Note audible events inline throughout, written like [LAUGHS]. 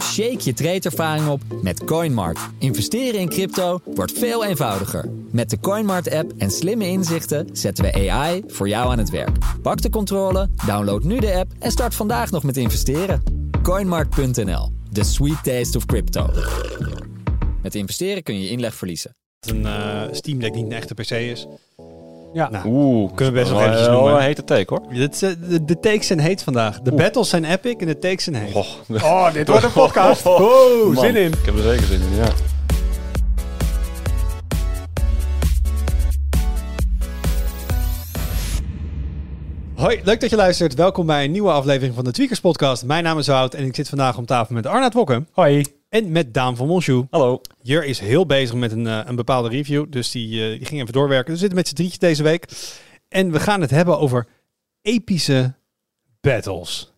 Shake je tradeervaring op met CoinMart. Investeren in crypto wordt veel eenvoudiger. Met de CoinMart-app en slimme inzichten zetten we AI voor jou aan het werk. Pak de controle, download nu de app en start vandaag nog met investeren. CoinMart.nl, the sweet taste of crypto. Met investeren kun je inleg verliezen. een eh, Steam Deck niet een echte PC is. Ja. Nou, Oeh, Kunnen we best nog wel- eventjes wel noemen. een hete take hoor. dit eh, de, de takes zijn heet vandaag. De battles zijn epic en de takes zijn heet. Oh, Oh, dit wordt een [LAUGHS] podcast. Oh, man, zin in. Ik heb er zeker zin in, ja. Hoi, leuk dat je luistert. Welkom bij een nieuwe aflevering van de Tweakers Podcast. Mijn naam is Wout en ik zit vandaag om tafel met Arnaud Wokken Hoi. En met Daan van Monsjoe. Hallo. Jur is heel bezig met een, eh, een bepaalde review, dus die, eh, die ging even doorwerken. We zitten met z'n drietjes deze week en we gaan het hebben over epische battles.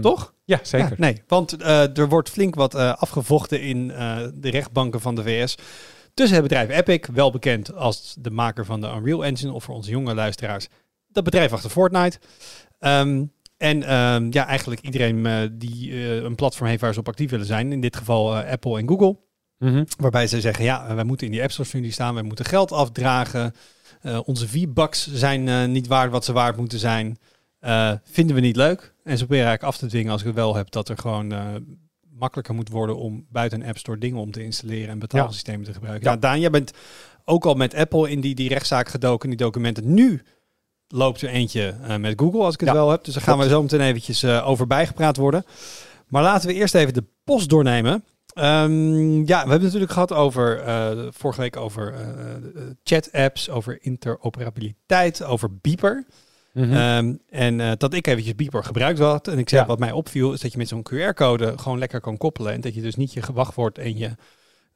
Toch? Ja, zeker. Ja, nee, want eh, er wordt flink wat eh, afgevochten in eh, de rechtbanken van de VS. Tussen het bedrijf Epic, wel bekend als de maker van de Unreal Engine, of voor onze jonge luisteraars, dat bedrijf achter Fortnite. Ehm, en ehm, ja, eigenlijk iedereen eh, die eh, een platform heeft waar ze op actief willen zijn. In dit geval eh, Apple en Google. Mhm. Waarbij ze zeggen, ja, wij moeten in die App Store studie staan, wij moeten geld afdragen. Onze V-bucks zijn niet waard wat ze waard moeten zijn. Vinden we niet leuk. En ze proberen eigenlijk af te dwingen, als ik het wel heb, dat er gewoon makkelijker moet worden om buiten een App Store dingen om te installeren en betaalsystemen te gebruiken. Ja. Ja. Daan, jij bent ook al met Apple in die, die rechtszaak gedoken, die documenten. Nu loopt er eentje eh, met Google, als ik het Ja, wel heb. Dus daar gaan we zo meteen eventjes eh, over bijgepraat worden. Maar laten we eerst even de post doornemen. Ehm, ja, we hebben het natuurlijk gehad over, eh, vorige week over chat-apps, over interoperabiliteit, over Beeper. Mhm. Ehm, en dat ik eventjes Beeper gebruikt had. En ik zeg, Ja. wat mij opviel, is dat je met zo'n QR-code gewoon lekker kan koppelen. En dat je dus niet je wachtwoord en je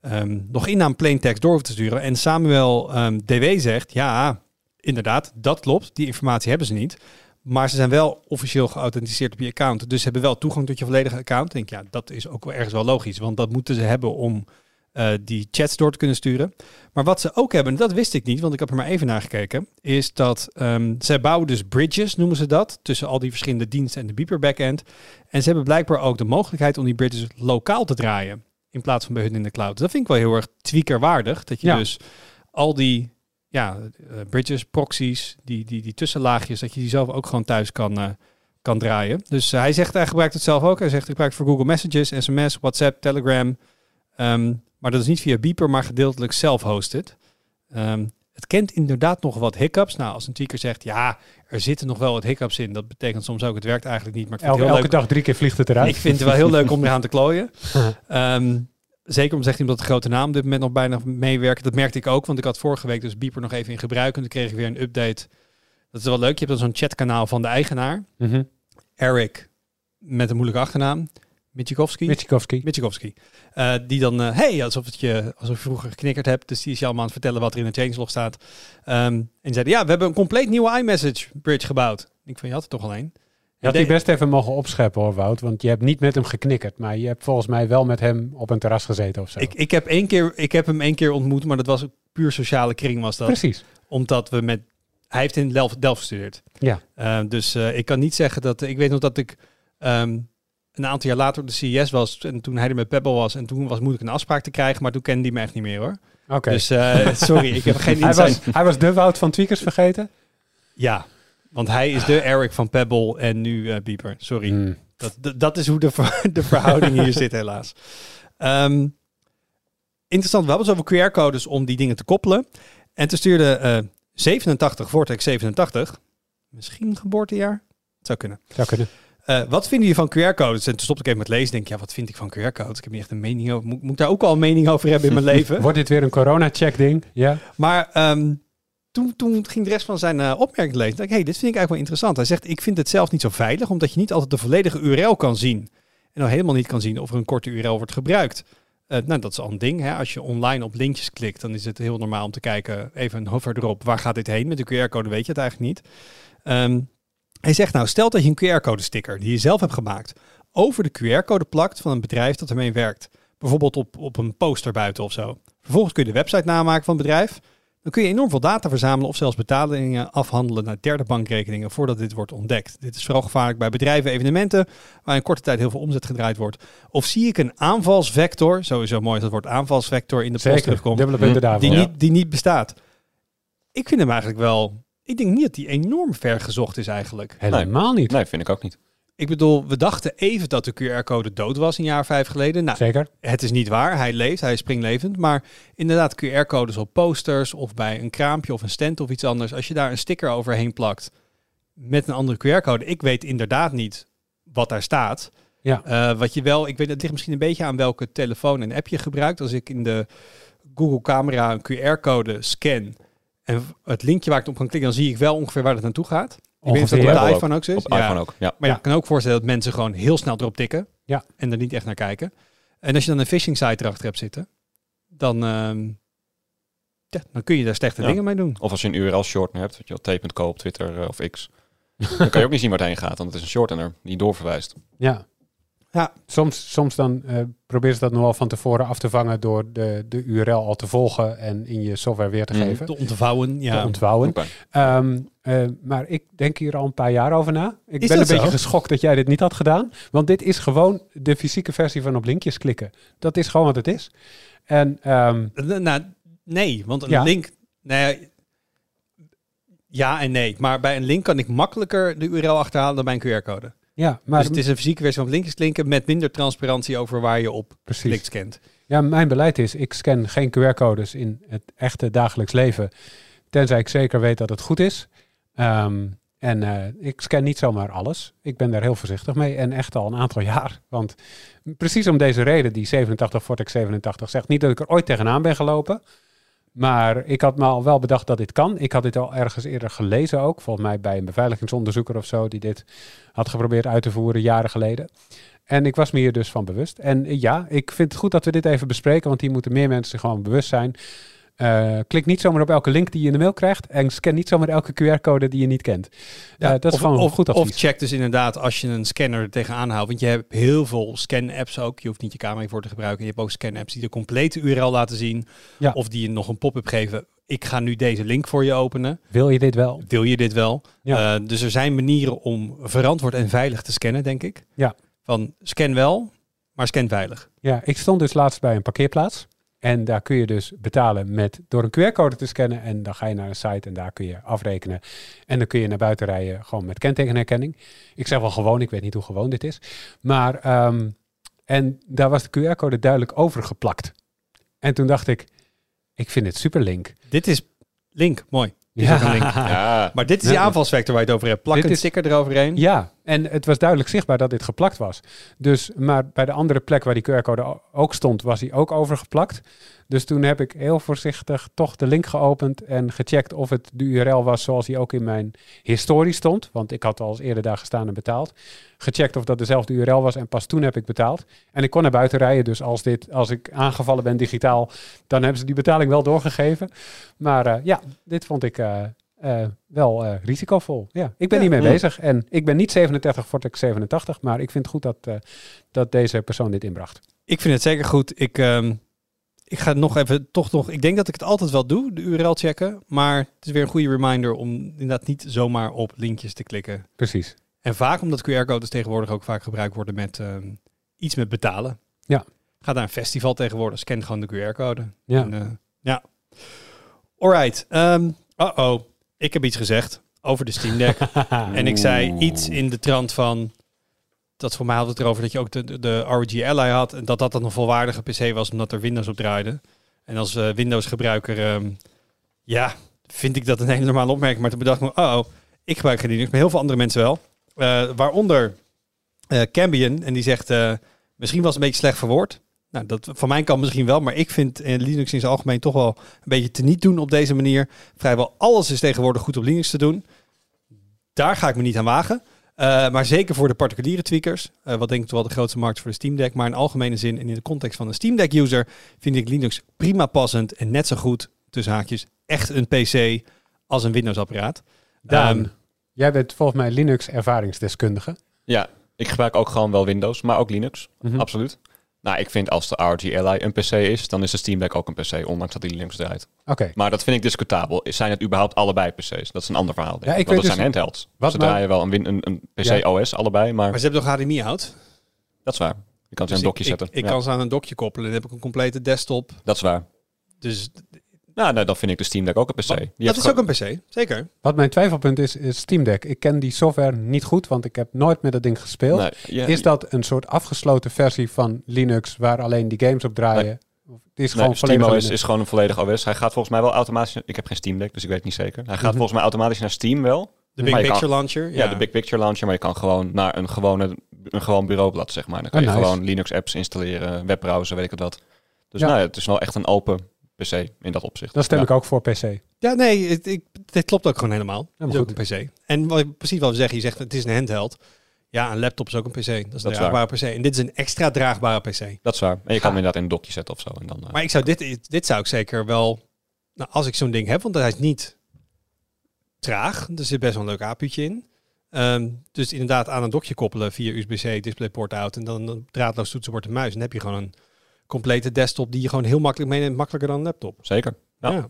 ehm nog in aan plain text door hoeft te sturen. En Samuel DW zegt, ja, inderdaad, dat klopt. Die informatie hebben ze niet. Maar ze zijn wel officieel geauthenticeerd op je account. Dus ze hebben wel toegang tot je volledige account. Ik denk, ja, dat is ook wel ergens wel logisch. Want dat moeten ze hebben om eh, die chats door te kunnen sturen. Maar wat ze ook hebben, en dat wist ik niet, want ik heb er maar even naar gekeken, is dat ehm zij bouwen dus bridges, noemen ze dat, tussen al die verschillende diensten en de Beeper backend. En ze hebben blijkbaar ook de mogelijkheid om die bridges lokaal te draaien, in plaats van bij hun in de cloud. Dat vind ik wel heel erg tweakerwaardig, dat je Ja. dus al die ja, eh, bridges, proxies, die, die, die tussenlaagjes, dat je die zelf ook gewoon thuis kan, eh, kan draaien. Dus eh, hij zegt, hij gebruikt het zelf ook. Hij zegt, ik gebruik het voor Google Messages, SMS, WhatsApp, Telegram. Ehm, maar dat is niet via Beeper, maar gedeeltelijk self-hosted. Ehm, het kent inderdaad nog wat hiccups. Nou, als een tweaker zegt, ja, er zitten nog wel wat hiccups in. Dat betekent soms ook, het werkt eigenlijk niet. Maar ik vind elke het heel elke leuk. dag drie keer vliegt het eruit. Ik vind het wel heel leuk om eraan te klooien. [LAUGHS] Ehm, zeker om zegt hij omdat de grote naam op dit moment nog bijna meewerkt. Dat merkte ik ook, want ik had vorige week dus Beeper nog even in gebruik. En toen kreeg ik weer een update. Dat is wel leuk. Je hebt dan zo'n chatkanaal van de eigenaar. Mhm. Eric, met een moeilijke achternaam. Mitchikovski. Mitchikovski. Mitchikovski. Eh, die dan, eh, hey, alsof, het je, alsof je vroeger geknikkerd hebt. Dus die is je allemaal aan het vertellen wat er in de changelog staat. Ehm, en die zeiden, ja, we hebben een compleet nieuwe iMessage bridge gebouwd. Ik van, je had er toch al een? Je had die best even mogen opscheppen hoor, Wout. Want je hebt niet met hem geknikkerd. Maar je hebt volgens mij wel met hem op een terras gezeten of zo. Ik, ik, heb één keer, ik heb hem één keer ontmoet, maar dat was een puur sociale kring was dat. Precies. Omdat we met... Hij heeft in Delft, Delft gestudeerd. Ja. Eh, dus eh, ik kan niet zeggen dat... Ik weet nog dat ik ehm, een aantal jaar later op de CES was. En toen hij er met Pebble was. En toen was moeilijk een afspraak te krijgen. Maar toen kende hij me echt niet meer hoor. Oké. Dus eh, sorry, ik heb geen hij, insight. was, hij was de Wout van Tweakers vergeten? Ja, want hij is de Eric van Pebble en nu eh Bieber. Sorry. Hmm. Dat, dat, dat is hoe de, ver- [LAUGHS] de verhouding hier zit helaas. Ehm, interessant, we hadden het over QR-codes om die dingen te koppelen. En toen stuurde eh 87, Vortex 87, misschien geboortejaar, het zou kunnen. Zou kunnen. Eh, wat vinden jullie van QR-codes? En toen stopte ik even met lezen. Denk, ja, wat vind ik van QR-codes? Ik heb niet echt een mening over. Moet, moet ik daar ook al een mening over hebben in mijn [LAUGHS] leven? Wordt dit weer een corona-check ding? Ja. Maar ehm, toen, toen ging de rest van zijn eh, opmerking lezen. Dacht ik, hey, dit vind ik eigenlijk wel interessant. Hij zegt, ik vind het zelf niet zo veilig, omdat je niet altijd de volledige URL kan zien. En al helemaal niet kan zien of er een korte URL wordt gebruikt. Eh, nou, dat is al een ding. Hè? Als je online op linkjes klikt, dan is het heel normaal om te kijken, even een hover erop, waar gaat dit heen? Met de QR-code weet je het eigenlijk niet. Ehm, hij zegt nou, stel dat je een QR-code sticker die je zelf hebt gemaakt, over de QR-code plakt van een bedrijf dat ermee werkt. Bijvoorbeeld op, op een poster buiten of zo. Vervolgens kun je de website namaken van het bedrijf. Dan kun je enorm veel data verzamelen of zelfs betalingen afhandelen naar derde bankrekeningen voordat dit wordt ontdekt. Dit is vooral gevaarlijk bij bedrijven, evenementen, waar in korte tijd heel veel omzet gedraaid wordt. Of zie ik een aanvalsvector, sowieso mooi dat het woord aanvalsvector in de post Zeker, terugkomt, punten daarvan. die, Ja. niet, die niet bestaat. Ik vind hem eigenlijk wel, ik denk niet dat die enorm ver gezocht is eigenlijk. Helemaal niet. Nee, vind ik ook niet. Ik bedoel, we dachten even dat de QR-code dood was een jaar of vijf geleden. Nou, Zeker. het is niet waar. Hij leeft, hij is springlevend. Maar inderdaad, QR-codes op posters of bij een kraampje of een stand of iets anders. Als je daar een sticker overheen plakt met een andere QR-code. Ik weet inderdaad niet wat daar staat. Ja. Eh, wat je wel, ik weet, het ligt misschien een beetje aan welke telefoon en app je gebruikt. Als ik in de Google camera een QR-code scan en het linkje waar ik op kan klikken, dan zie ik wel ongeveer waar het naartoe gaat. Ik weet niet of dat op de iPhone ook zo is. Op iPhone ook. Ja. Maar ja, ik kan ook voorstellen dat mensen gewoon heel snel erop tikken. Ja. En er niet echt naar kijken. En als je dan een phishing site erachter hebt zitten, dan, ehm, ja, dan kun je daar slechte Ja. dingen mee doen. Of als je een URL shortener hebt, weet je wel, t.co op Twitter eh, of X. [LAUGHS] dan kan je ook niet zien waar het heen gaat, want het is een shortener die doorverwijst. Ja. Ja. Soms, soms dan eh probeer ze dat nog wel van tevoren af te vangen door de, de URL al te volgen en in je software weer te Mhm. geven. Te ontvouwen, ja. Te ontvouwen. Ehm, eh, maar ik denk hier al een paar jaar over na. Ik Is ben een zo? beetje geschokt dat jij dit niet had gedaan. Want dit is gewoon de fysieke versie van op linkjes klikken. Dat is gewoon wat het is. En ehm, nou, nee, want een Ja. link... Nee, ja en nee. Maar bij een link kan ik makkelijker de URL achterhalen dan bij een QR-code. Ja, maar dus het is een fysieke versie van linkjes klinken met minder transparantie over waar je op precies. klikt scant. Ja, mijn beleid is, ik scan geen QR-codes in het echte dagelijks leven. Tenzij ik zeker weet dat het goed is. Ehm, en eh, ik scan niet zomaar alles. Ik ben daar heel voorzichtig mee. En echt al een aantal [LAUGHS] jaar. Want precies om deze reden, die 87 Vortex 87 zegt niet dat ik er ooit tegenaan ben gelopen. Maar ik had me al wel bedacht dat dit kan. Ik had dit al ergens eerder gelezen ook. Volgens mij bij een beveiligingsonderzoeker of zo. Die dit had geprobeerd uit te voeren jaren geleden. En ik was me hier dus van bewust. En ja, ik vind het goed dat we dit even bespreken. Want hier moeten meer mensen gewoon bewust zijn. Eh, klik niet zomaar op elke link die je in de mail krijgt. En scan niet zomaar elke QR-code die je niet kent. Ja, dat is of, gewoon of, goed advies. Of check dus inderdaad als je een scanner er tegenaan houdt. Want je hebt heel veel scan-apps ook. Je hoeft niet je camera hiervoor te gebruiken. Je hebt ook scan-apps die de complete URL laten zien. Ja. Of die je nog een pop-up geven. Ik ga nu deze link voor je openen. Wil je dit wel? Wil je dit wel? Ja. Eh, dus er zijn manieren om verantwoord en veilig te scannen, denk ik. Ja. Van scan wel, maar scan veilig. Ja, ik stond dus laatst bij een parkeerplaats. En daar kun je dus betalen met door een QR-code te scannen. En dan ga je naar een site en daar kun je afrekenen. En dan kun je naar buiten rijden gewoon met kentekenherkenning. Ik zeg wel gewoon, ik weet niet hoe gewoon dit is. Maar, ehm, en daar was de QR-code duidelijk overgeplakt. En toen dacht ik, ik vind het super link. Dit is link, mooi. Ja, Maar dit is die aanvalsvector waar je het over hebt. Plak Dit een is- sticker eroverheen. Ja, en het was duidelijk zichtbaar dat dit geplakt was. Dus, maar bij de andere plek waar die QR-code ook stond, was hij ook overgeplakt. Dus toen heb ik heel voorzichtig toch de link geopend en gecheckt of het de URL was zoals die ook in mijn historie stond. Want ik had al eens eerder daar gestaan en betaald. Gecheckt of dat dezelfde URL was en pas toen heb ik betaald. En ik kon naar buiten rijden, dus als, dit, als ik aangevallen ben digitaal, dan hebben ze die betaling wel doorgegeven. Maar eh, ja, dit vond ik eh, eh, wel eh, risicovol. Ja, ik ben Ja. hiermee bezig. En ik ben niet 37 Vortex 87, maar ik vind het goed dat, eh, dat deze persoon dit inbracht. Ik vind het zeker goed. Ik, ehm, ik ga nog even, toch nog, ik denk dat ik het altijd wel doe, de URL checken. Maar het is weer een goede reminder om inderdaad niet zomaar op linkjes te klikken. Precies. En vaak omdat QR-codes tegenwoordig ook vaak gebruikt worden met ehm, iets met betalen. Ja. Ga naar een festival tegenwoordig, scan gewoon de QR-code. Ja. En, ja. Alright. ehm Uh-oh. Ik heb iets gezegd over de Steam Deck. [LAUGHS] En ik zei iets in de trant van... Dat voor mij had het erover dat je ook de, de, ROG Ally had. En dat dat dan een volwaardige PC was omdat er Windows op draaide. En als eh, Windows gebruiker... ehm, ja, vind ik dat een hele normale opmerking. Maar toen bedacht ik me... Oh, ik gebruik geen Linux. Maar heel veel andere mensen wel. Eh, waaronder eh Cambion. En die zegt... misschien was het een beetje slecht verwoord. Nou, dat van mijn kant misschien wel. Maar ik vind eh, Linux in zijn algemeen toch wel een beetje te niet doen op deze manier. Vrijwel alles is tegenwoordig goed op Linux te doen. Daar ga ik me niet aan wagen. Uh, maar zeker voor de particuliere tweakers, uh, wat denk ik wel de grootste markt voor de Steam Deck. Maar in algemene zin en in de context van een Steam Deck user vind ik Linux prima passend en net zo goed, tussen haakjes, echt een PC als een Windows apparaat. Daan, Um, jij bent volgens mij Linux ervaringsdeskundige. Ja, ik gebruik ook gewoon wel Windows, maar ook Linux. Mhm. Absoluut. Nou, ik vind als de RG Ally een PC is, dan is de Steam Deck ook een PC, ondanks dat die Linux draait. Oké. Maar dat vind ik discutabel. Zijn het überhaupt allebei PC's? Dat is een ander verhaal. denk Ja, ik. ik Want dat dus- zijn handhelds. wat Ze nou- draaien wel een, win- een, een PC Ja. OS allebei, maar Maar ze hebben toch HDMI out? dat is waar. Je kan ze Dus aan een dokje ik, zetten. Ik, ik Ja, kan ze aan een dokje koppelen. Dan heb ik een complete desktop. Dat is waar. Dus Nou, nee, dan vind ik de Steam Deck ook een PC. Die dat is ook een PC. Zeker. Wat mijn twijfelpunt is, is Steam Deck. Ik ken die software niet goed, want ik heb nooit met dat ding gespeeld. Nee, je- Is dat een soort afgesloten versie van Linux waar alleen die games op draaien? Of Het is Nee, gewoon Linux? is gewoon een volledig OS. Hij gaat volgens mij wel automatisch... Ik heb geen Steam Deck, dus ik weet het niet zeker. Hij gaat Mhm. volgens mij automatisch naar Steam wel. De Big je kan- Picture Launcher. Ja, de Big Picture Launcher, maar je kan gewoon naar een, gewone, een gewoon bureaublad, zeg maar. Dan kan Oh, je nice. gewoon Linux-apps installeren, webbrowser, weet ik het wat. Dus Ja. nou, ja, het is wel echt een open PC in dat opzicht. Dan stem Ja. ik ook voor PC. Ja, nee, het, ik, dit klopt ook gewoon helemaal. maar is ook een PC. En wat, precies wat we zeggen, je zegt het is een handheld. Ja, een laptop is ook een PC. Dat is een Dat is draagbare PC. En dit is een extra draagbare PC. Dat is waar. En je kan hem inderdaad in een dokje zetten of zo. En dan, eh, Maar ik zou dit, dit zou ik zeker wel, nou, als ik zo'n ding heb, want hij is niet traag. Er zit best wel een leuk apuutje in. Ehm, dus inderdaad aan een dokje koppelen via USB-C, DisplayPort out en dan een draadloos toetsenbord en muis. En dan heb je gewoon een complete desktop die je gewoon heel makkelijk meeneemt, makkelijker dan een laptop. Zeker. Ja. Ja.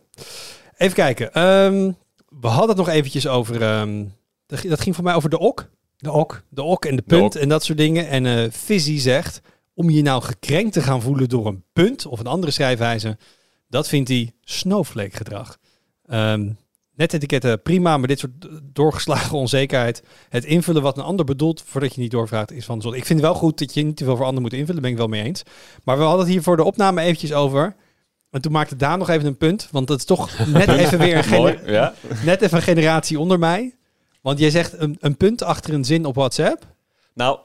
Even kijken. Ehm, we hadden het nog eventjes over, ehm, dat ging- dat ging voor mij over de ok. De OK. De ok en de De punt ok. en dat soort dingen. En eh Fizzy zegt, om je nou gekrenkt te gaan voelen door een punt of een andere schrijfwijze, dat vindt hij snowflake gedrag. Ehm netetiketten prima, maar dit soort doorgeslagen onzekerheid. Het invullen wat een ander bedoelt voordat je niet doorvraagt is van zonde. Ik vind het wel goed dat je niet te veel voor anderen moet invullen, ben ik wel mee eens. Maar we hadden het hier voor de opname eventjes over. En toen maakte Daan nog even een punt, want dat is toch net [LAUGHS] even weer een, gene- Mooi, ja. net even een generatie onder mij. Want jij zegt een, een punt achter een zin op WhatsApp. Nou,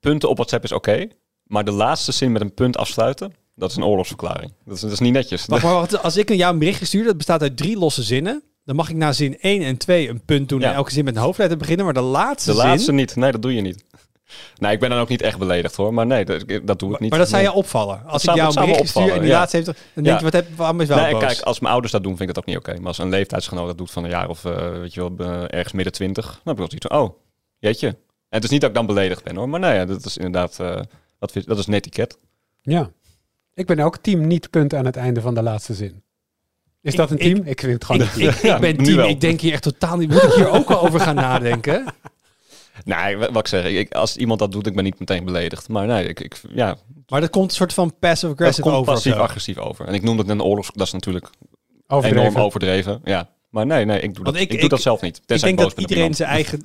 punten op WhatsApp is oké. maar de laatste zin met een punt afsluiten, dat is een oorlogsverklaring. Dat is, dat is niet netjes. Maar, wacht, als ik aan jou een berichtje stuur, dat bestaat uit drie losse zinnen. Dan mag ik na zin 1 en 2 een punt doen Ja. en elke zin met een hoofdletter beginnen. Maar de laatste De zin... laatste niet. Nee, dat doe je niet. Nee, ik ben dan ook niet echt beledigd hoor. Maar nee, dat, dat doe ik niet. Maar dat zou Nee. je opvallen. Als zou- ik jou dat een berichtje stuur en die ja. laatste heeft... Dan denk Ja. je, wat heb, waarom is wel Nee, boos? kijk, als mijn ouders dat doen, vind ik dat ook niet oké. Maar als een leeftijdsgenoot dat doet van een jaar of, eh, weet je wel, ergens midden twintig, dan heb ik wel zoiets van, oh, jeetje. En het is niet dat ik dan beledigd ben hoor, maar nee, dat is inderdaad, eh, dat, vind- dat is etiket. Ja. Ik ben ook team niet punt aan het einde van de laatste zin. Is Ik- dat een ik- team? Ik, vind het gewoon ik, ik, ik Ja, ben team, ik denk hier echt totaal niet... Moet ik hier ook al over gaan nadenken? [LAUGHS] Nee, wat ik zeg, ik, als iemand dat doet, ik ben niet meteen beledigd. Maar nee, ik, ik, ja, Maar dat komt een soort van dat passive-aggressive over. passief-agressief over. En ik noem het een oorlogs, dat is natuurlijk Overdreven. enorm overdreven. Ja, maar nee, nee, ik doe, dat, Want ik- ik, ik- doe dat zelf niet. Ik Tenzij denk boos dat iedereen zijn eigen...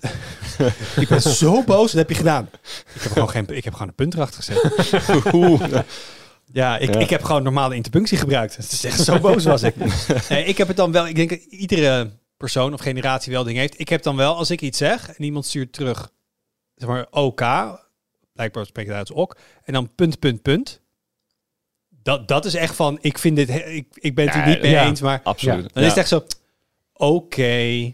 [LAUGHS] ik ben zo boos, dat heb je gedaan. Ik heb gewoon, geen, ik heb gewoon een punt erachter gezet. [LAUGHS] Oeh. Ja, ik, Ja. ik heb gewoon normale interpunctie gebruikt. Het is echt zo boos was ik. [LAUGHS] Nee, ik heb het dan wel, ik denk dat iedere persoon of generatie wel dingen heeft. Ik heb dan wel, als ik iets zeg en iemand stuurt terug, zeg maar OK, blijkbaar spreekt het uit als ok, en dan punt, punt, punt. Dat, dat is echt van, ik vind dit, ik, ik ben het er niet mee ja. eens, maar Absoluut. dan is het echt zo, oké.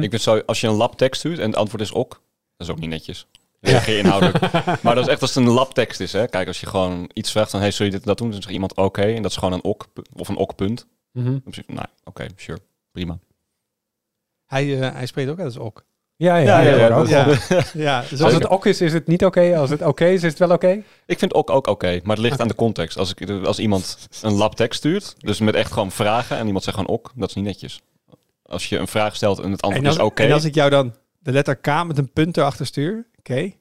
Ik vind zo, als je een labtekst stuurt en het antwoord is ok, dat is ook niet netjes. Reageer inhoudelijk. [LAUGHS] maar dat is echt als het een labtekst is. Hè? Kijk, als je gewoon iets vraagt van, hey, zul je dit en dat doen? Dan zegt iemand oké en dat is gewoon een ok of een ok-punt. Mhm. Ik, nou, oké, sure, prima. Hij, eh, hij spreekt ook uit als ok. Ja, ja, ja. ja, ja, ook. [LAUGHS] Ja, ja dus Als het ok is, is het niet oké. Als het oké is, is het wel oké. Ik vind ok ook oké, maar het ligt aan de context. Als, ik, als iemand een labtekst stuurt, dus met echt gewoon vragen en iemand zegt gewoon ok, dat is niet netjes. Als je een vraag stelt en het en, antwoord als, is oké, en als ik jou dan de letter K met een punt erachter stuur, oké.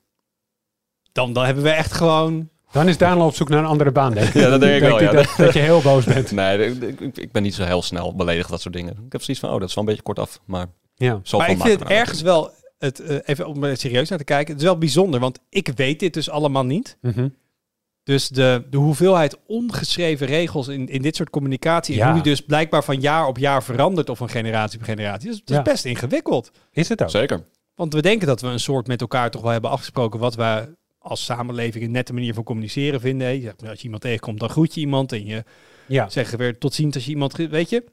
Dan, dan hebben we echt gewoon... Dan is Daniel op zoek naar een andere baan, denk ik. Ja, dat denk ik wel, ja. Dat, dat je heel boos bent. [LAUGHS] Nee, ik, ik- ik ben niet zo heel snel beledigd, dat soort dingen. Ik heb zoiets van, oh, dat is wel een beetje kort af. Maar Ja. maar ik vind het ergens wel, het, eh, even om er serieus naar te kijken, het is wel bijzonder, want ik weet dit dus allemaal niet. Mhm. Dus de, de hoeveelheid ongeschreven regels in, in dit soort communicatie, en Ja. hoe die dus blijkbaar van jaar op jaar verandert of van generatie op generatie, dat is, dat is Ja. best ingewikkeld. Is het ook? Zeker. Want we denken dat we een soort met elkaar toch wel hebben afgesproken wat we als samenleving een nette manier van communiceren vinden. Je zegt, Als je iemand tegenkomt, dan groet je iemand en je Ja. zeggen weer tot ziens als je iemand, weet je.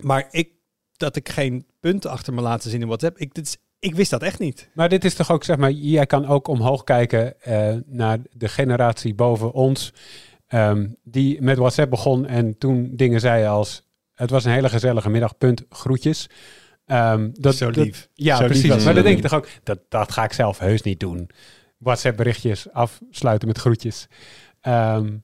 Maar ik, dat ik geen punten achter me laten zien in WhatsApp, ik, dit is, ik wist dat echt niet. Maar dit is toch ook, zeg maar, jij kan ook omhoog kijken eh, naar de generatie boven ons. ehm, die met WhatsApp begon en toen dingen zei als... Het was een hele gezellige middag, punt, groetjes. Ehm, dat, Zo dat- lief. ja, Zo precies. maar dan denk je toch ook, dat, dat ga ik zelf heus niet doen. WhatsApp berichtjes afsluiten met groetjes. Ehm,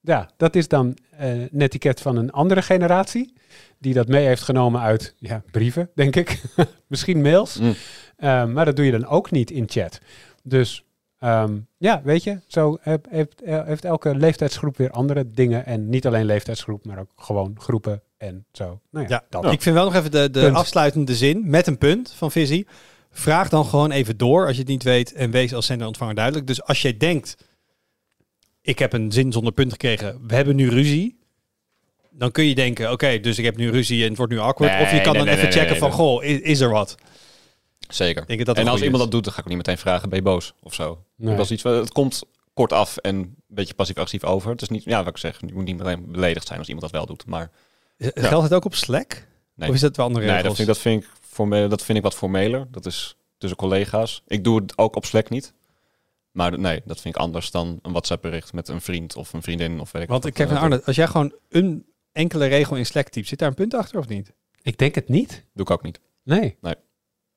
ja, dat is dan eh, een etiket van een andere generatie. Die dat mee heeft genomen uit ja, brieven, denk ik. [LAUGHS] Misschien mails. Mm. Ehm, maar dat doe je dan ook niet in chat. Dus ehm, ja, weet je, zo heeft, heeft elke leeftijdsgroep weer andere dingen. En niet alleen leeftijdsgroep, maar ook gewoon groepen en zo. Nou ja, Ja, dat. ik vind wel nog even de, de afsluitende zin met een punt van Visie. Vraag dan gewoon even door als je het niet weet en wees als zender ontvanger duidelijk. Dus als jij denkt, ik heb een zin zonder punt gekregen, we hebben nu ruzie. Dan kun je denken, oké, dus ik heb nu ruzie en het wordt nu awkward. Nee, of je kan nee, dan nee, even nee, checken nee, van, goh, is, is er wat? Zeker. Ik denk dat dat en als iemand dat doet, dan ga ik niet meteen vragen, ben je boos of zo? Nee. Dat is iets, wat- het komt kort af en een beetje passief-agressief over. Het is niet, ja, wat ik zeg, je moet niet meteen beledigd zijn als iemand dat wel doet. Maar Geldt het ook op Slack? nee, Of is dat wel andere nee regels? dat, vind ik, dat, vind ik formeel, dat vind ik wat formeler. Dat is tussen collega's. Ik doe het ook op Slack niet. Maar nee, dat vind ik anders dan een WhatsApp-bericht met een vriend of een vriendin. Of weet ik Want wat ik heb Arne, als jij gewoon een enkele regel in Slack typt, zit daar een punt achter of niet? Ik denk het niet. Doe ik ook niet. Nee.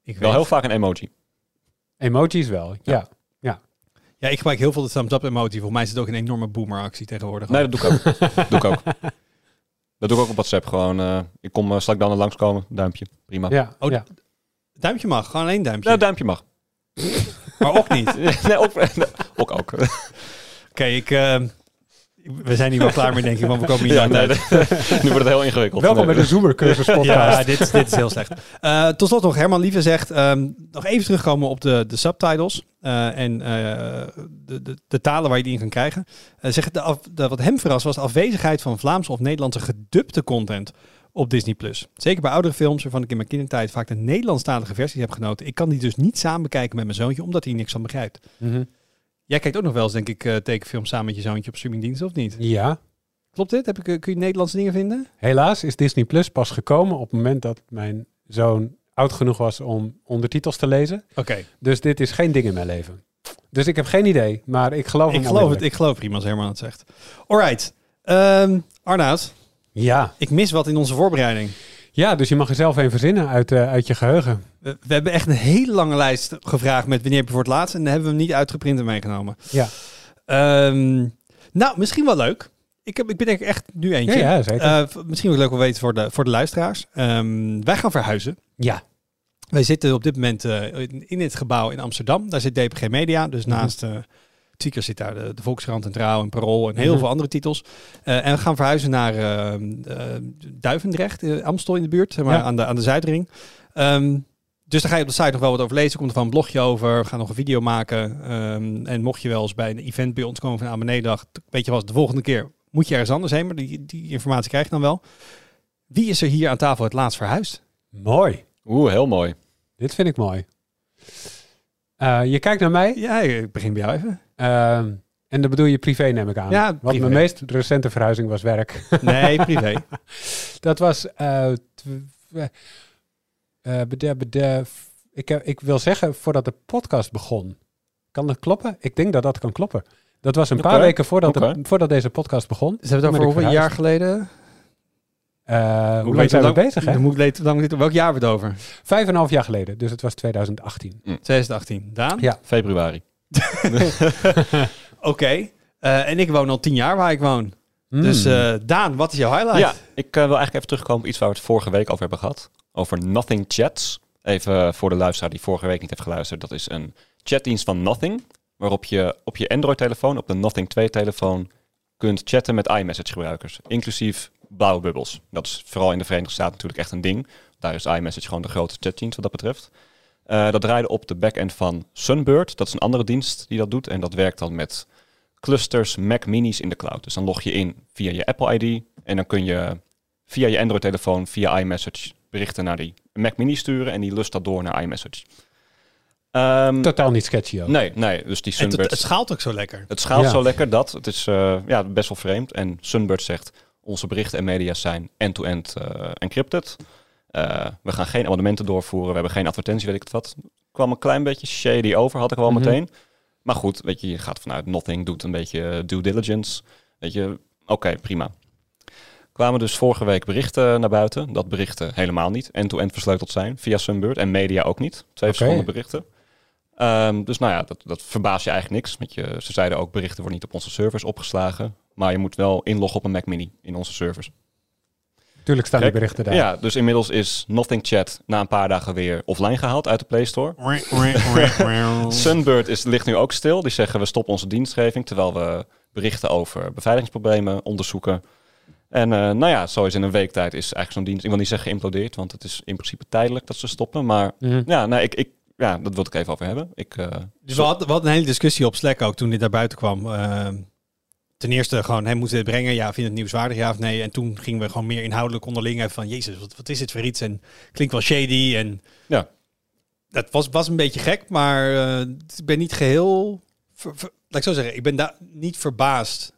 Ik Wel heel vaak een emoji. Emojis wel, ja. Ja, ik gebruik heel veel de thumbs up emoji. Voor mij is het ook een enorme boomer actie tegenwoordig. Nee, dat doe ik ook. [LAUGHS] doe ik ook. Dat doe ik ook op WhatsApp. Gewoon, eh, ik kom, uh, dan er langskomen? Duimpje. Prima. Ja, Oh, ja. Duimpje mag, gewoon één duimpje. Nou, duimpje mag. maar ook niet. [LAUGHS] nee, ook, [LAUGHS] ook. ook. Oké, ik, eh, we zijn hier wel klaar mee, denk ik, want we komen hier Ja, niet nee, uit. [LAUGHS] nu wordt het heel ingewikkeld. Welkom bij de Zoomer Cursus podcast. Ja, dit, dit is heel slecht. Eh, tot slot nog, Herman Lieve zegt, ehm, nog even terugkomen op de, de subtitles eh, en eh, de, de, de talen waar je die in kan krijgen. Eh zegt de, af- de, wat hem verrast was de afwezigheid van Vlaamse of Nederlandse gedubte content op Disney+. Plus. Zeker bij oudere films waarvan ik in mijn kindertijd vaak de Nederlandstalige versies heb genoten. Ik kan die dus niet samen bekijken met mijn zoontje, omdat hij niks van begrijpt. Mhm. Jij kijkt ook nog wel eens, denk ik, eh, tekenfilms samen met je zoontje op streamingdiensten, of niet? ja, Klopt dit? Heb ik, eh, kun je Nederlandse dingen vinden? helaas is Disney Plus pas gekomen op het moment dat mijn zoon oud genoeg was om ondertitels te lezen. Oké. Dus dit is geen ding in mijn leven. Dus ik heb geen idee, maar ik geloof Ik geloof het, ik geloof prima als Herman het zegt. Alright. Um, Arnoud, Ja. ik mis wat in onze voorbereiding. Ja, dus je mag er zelf een verzinnen uit, eh, uit je geheugen. We, we hebben echt een hele lange lijst gevraagd met wanneer heb je voor het laatst. En dan hebben we hem niet uitgeprint en meegenomen. Ja, Ehm, nou, misschien wel leuk. Ik, heb, ik bedenk echt nu eentje. ja zeker. Eh, misschien wel leuk om te weten voor de, voor de luisteraars. Ehm, wij gaan verhuizen. ja. Wij zitten op dit moment eh, in, in het gebouw in Amsterdam. Daar zit DPG Media. Dus Mhm. naast Tweakers zit daar de, de Volkskrant en Trouw en Parool en heel Mhm. veel andere titels. Eh, en we gaan verhuizen naar eh, eh, Duivendrecht, Amstel in de buurt, zeg maar, Ja. aan, de, aan de Zuidring. Ehm, dus daar ga je op de site nog wel wat over lezen. Komt er van een blogje over. We gaan nog een video maken. Ehm, en mocht je wel eens bij een event bij ons komen van aan beneden dag, weet je wat, de volgende keer moet je ergens anders heen. Maar die, die informatie krijg je dan wel. Wie is er hier aan tafel het laatst verhuisd? Mooi. Oeh, heel mooi. Dit vind ik mooi. Eh, je kijkt naar mij Ja, ik begin bij jou even. Ehm, en dan bedoel je privé neem ik aan. Ja, Want privé. mijn meest recente verhuizing was werk. [LAUGHS] Nee, privé. Dat was. eh, eh, bede- bede- ik, heb- ik wil zeggen voordat de podcast begon. Kan dat kloppen? Ik denk dat dat kan kloppen. Dat was een paar weken voordat, de- voordat deze podcast begon. Ze hebben het over hoeveel jaar geleden? Eh, hoe lang zijn we bezig, hè? Dan moet ik ik- welk jaar we het over? Vijf en een half jaar geleden. Dus het was 2018. 2018. Daan? Ja. Februari. [LAUGHS] Oké. Eh, en ik woon al tien jaar waar ik woon. Dus Mm. eh, Daan, wat is jouw highlight? Ja, ik eh, wil eigenlijk even terugkomen op iets waar we het vorige week over hebben gehad. Over Nothing Chats. Even voor de luisteraar die vorige week niet heeft geluisterd. Dat is een chatdienst van Nothing. Waarop je op je Android-telefoon, op de Nothing 2-telefoon, kunt chatten met iMessage-gebruikers. Inclusief blauwe bubbels. Dat is vooral in de Verenigde Staten natuurlijk echt een ding. Daar is iMessage gewoon de grote chatdienst wat dat betreft. Eh, dat draaide op de backend van Sunbird. Dat is een andere dienst die dat doet. En dat werkt dan met clusters Mac Minis in de cloud. Dus dan log je in via je Apple ID. En dan kun je via je Android-telefoon, via iMessage, berichten naar die Mac Mini sturen. En die lust dat door naar iMessage. Ehm, Totaal niet sketchy ook. nee, nee. Dus die En het, Sunbird... het schaalt ook zo lekker. Het schaalt Ja. zo lekker dat. Het is eh, ja, best wel vreemd. En Sunbird zegt, onze berichten en media zijn end-to-end eh, encrypted. Eh, we gaan geen abonnementen doorvoeren. We hebben geen advertentie, weet ik het wat. kwam een klein beetje shady over, had ik wel Mhm. meteen. Maar goed, weet je, je gaat vanuit Nothing, doet een beetje eh, due diligence. Weet je, oké, prima. Kwamen dus vorige week berichten naar buiten. Dat berichten helemaal niet end-to-end versleuteld zijn via Sunbird. En media ook niet. Twee Oké. verschillende berichten. Ehm, dus nou ja, dat, dat verbaast je eigenlijk niks. Want je, ze zeiden ook, berichten worden niet op onze servers opgeslagen. Maar je moet wel inloggen op een Mac Mini in onze servers. Tuurlijk staan die berichten daar. Ja, dus inmiddels is Nothing Chat na een paar dagen weer offline gehaald uit de Play Store. Sunbird is, ligt nu ook stil. Die zeggen we stoppen onze dienstgeving terwijl we berichten over beveiligingsproblemen onderzoeken. En eh, nou ja, zo is in een week tijd is eigenlijk zo'n dienst, ik wil niet zeggen geïmplodeerd, want het is in principe tijdelijk dat ze stoppen. Maar Mhm. ja, nee, ik, ik, ja, dat wil ik even over hebben. Ik, eh, Dus we hadden, we hadden een hele discussie op Slack ook toen dit naar buiten kwam. Ehm, ten eerste gewoon, hey, moeten we het brengen? Ja, vind je het nieuwswaardig? Ja of nee? En toen gingen we gewoon meer inhoudelijk onderling even van, jezus, wat, wat is dit voor iets? En klinkt wel shady. En Ja. dat was, was een beetje gek, maar eh, ik ben niet geheel, ver- ver- laat ik zo zeggen, ik ben daar niet verbaasd.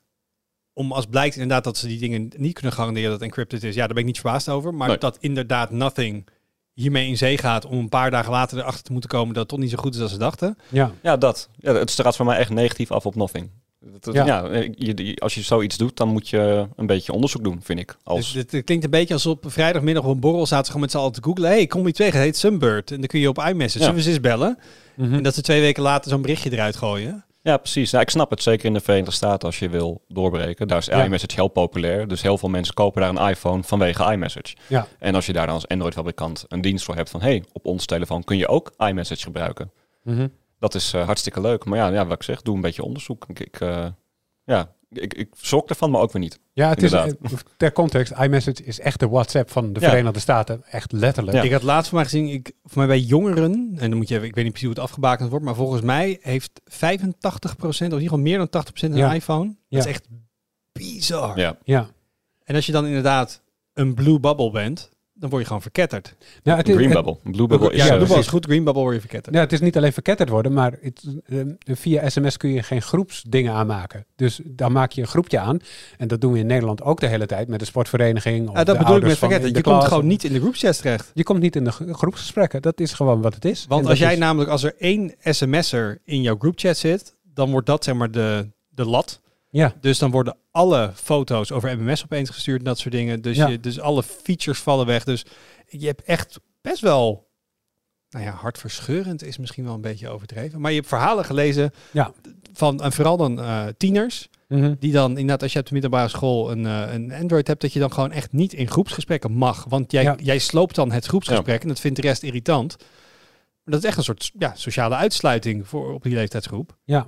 Om als blijkt inderdaad dat ze die dingen niet kunnen garanderen dat het encrypted is. Ja, daar ben ik niet verbaasd over. Maar Nee. dat inderdaad nothing hiermee in zee gaat om een paar dagen later erachter te moeten komen dat het toch niet zo goed is als ze dachten. Ja. ja, dat. Ja, het straat voor mij echt negatief af op Nothing. Dat- dat- Ja. ja. je, je- als je zoiets doet, dan moet je een beetje onderzoek doen, vind ik. Als, Dus het, het klinkt een beetje alsof op vrijdagmiddag op een borrel zaten ze gewoon met z'n allen te googlen. hey, kom je tegen, het heet Sunbird. En dan kun je op iMessage, Ja. eens bellen? Mhm. En dat ze twee weken later zo'n berichtje eruit gooien. Ja, precies. Nou, ik snap het. Zeker in de Verenigde Staten als je wil doorbreken. Daar is Ja. iMessage heel populair. Dus heel veel mensen kopen daar een iPhone vanwege iMessage. Ja. En als je daar dan als Android-fabrikant een dienst voor hebt van... hey, op ons telefoon kun je ook iMessage gebruiken. Mhm. Dat is eh, hartstikke leuk. Maar ja, ja, wat ik zeg, doe een beetje onderzoek. Ik, ik, eh, ja, ik, ik schrok ervan, maar ook weer niet. Ja, het is, Inderdaad. eh, ter context, iMessage is echt de WhatsApp van de Ja. Verenigde Staten. Echt letterlijk. Ja. Ik had laatst voor mij gezien, ik, voor mij bij jongeren, en dan moet je even, ik weet niet precies hoe het afgebakend wordt, maar volgens mij heeft 85% of in ieder geval meer dan 80% een Ja. iPhone. Dat Ja. is echt bizar. Ja, Ja. En als je dan inderdaad een blue bubble bent, dan word je gewoon verketterd. Nou, het is- Green het- Bubble. Blue Bubble is... ja, ja, blue bubble is goed, green bubble word je verketterd. Ja, het is niet alleen verketterd worden, maar het, eh, via sms kun je geen groepsdingen aanmaken. Dus dan maak je een groepje aan. En dat doen we in Nederland ook de hele tijd met de sportvereniging. Of Ja, de dat bedoel ik met verketterd. Je de komt gewoon niet in de groepschats terecht. Je komt niet in de groepsgesprekken. Dat is gewoon wat het is. Want En als jij is- namelijk, als er één sms'er in jouw groupchat zit, dan wordt dat zeg maar de, de lat. Ja, Dus dan worden alle foto's over MMS opeens gestuurd en dat soort dingen. Dus, Ja. je, dus alle features vallen weg. Dus je hebt echt best wel, nou ja, hartverscheurend is misschien wel een beetje overdreven. Maar je hebt verhalen gelezen Ja. van, en vooral dan eh, tieners, Mhm. die dan inderdaad, als je op de middelbare school een, eh, een Android hebt, dat je dan gewoon echt niet in groepsgesprekken mag. Want jij, Ja. jij sloopt dan het groepsgesprek en dat vindt de rest irritant. Maar dat is echt een soort ja, sociale uitsluiting voor, op die leeftijdsgroep. ja.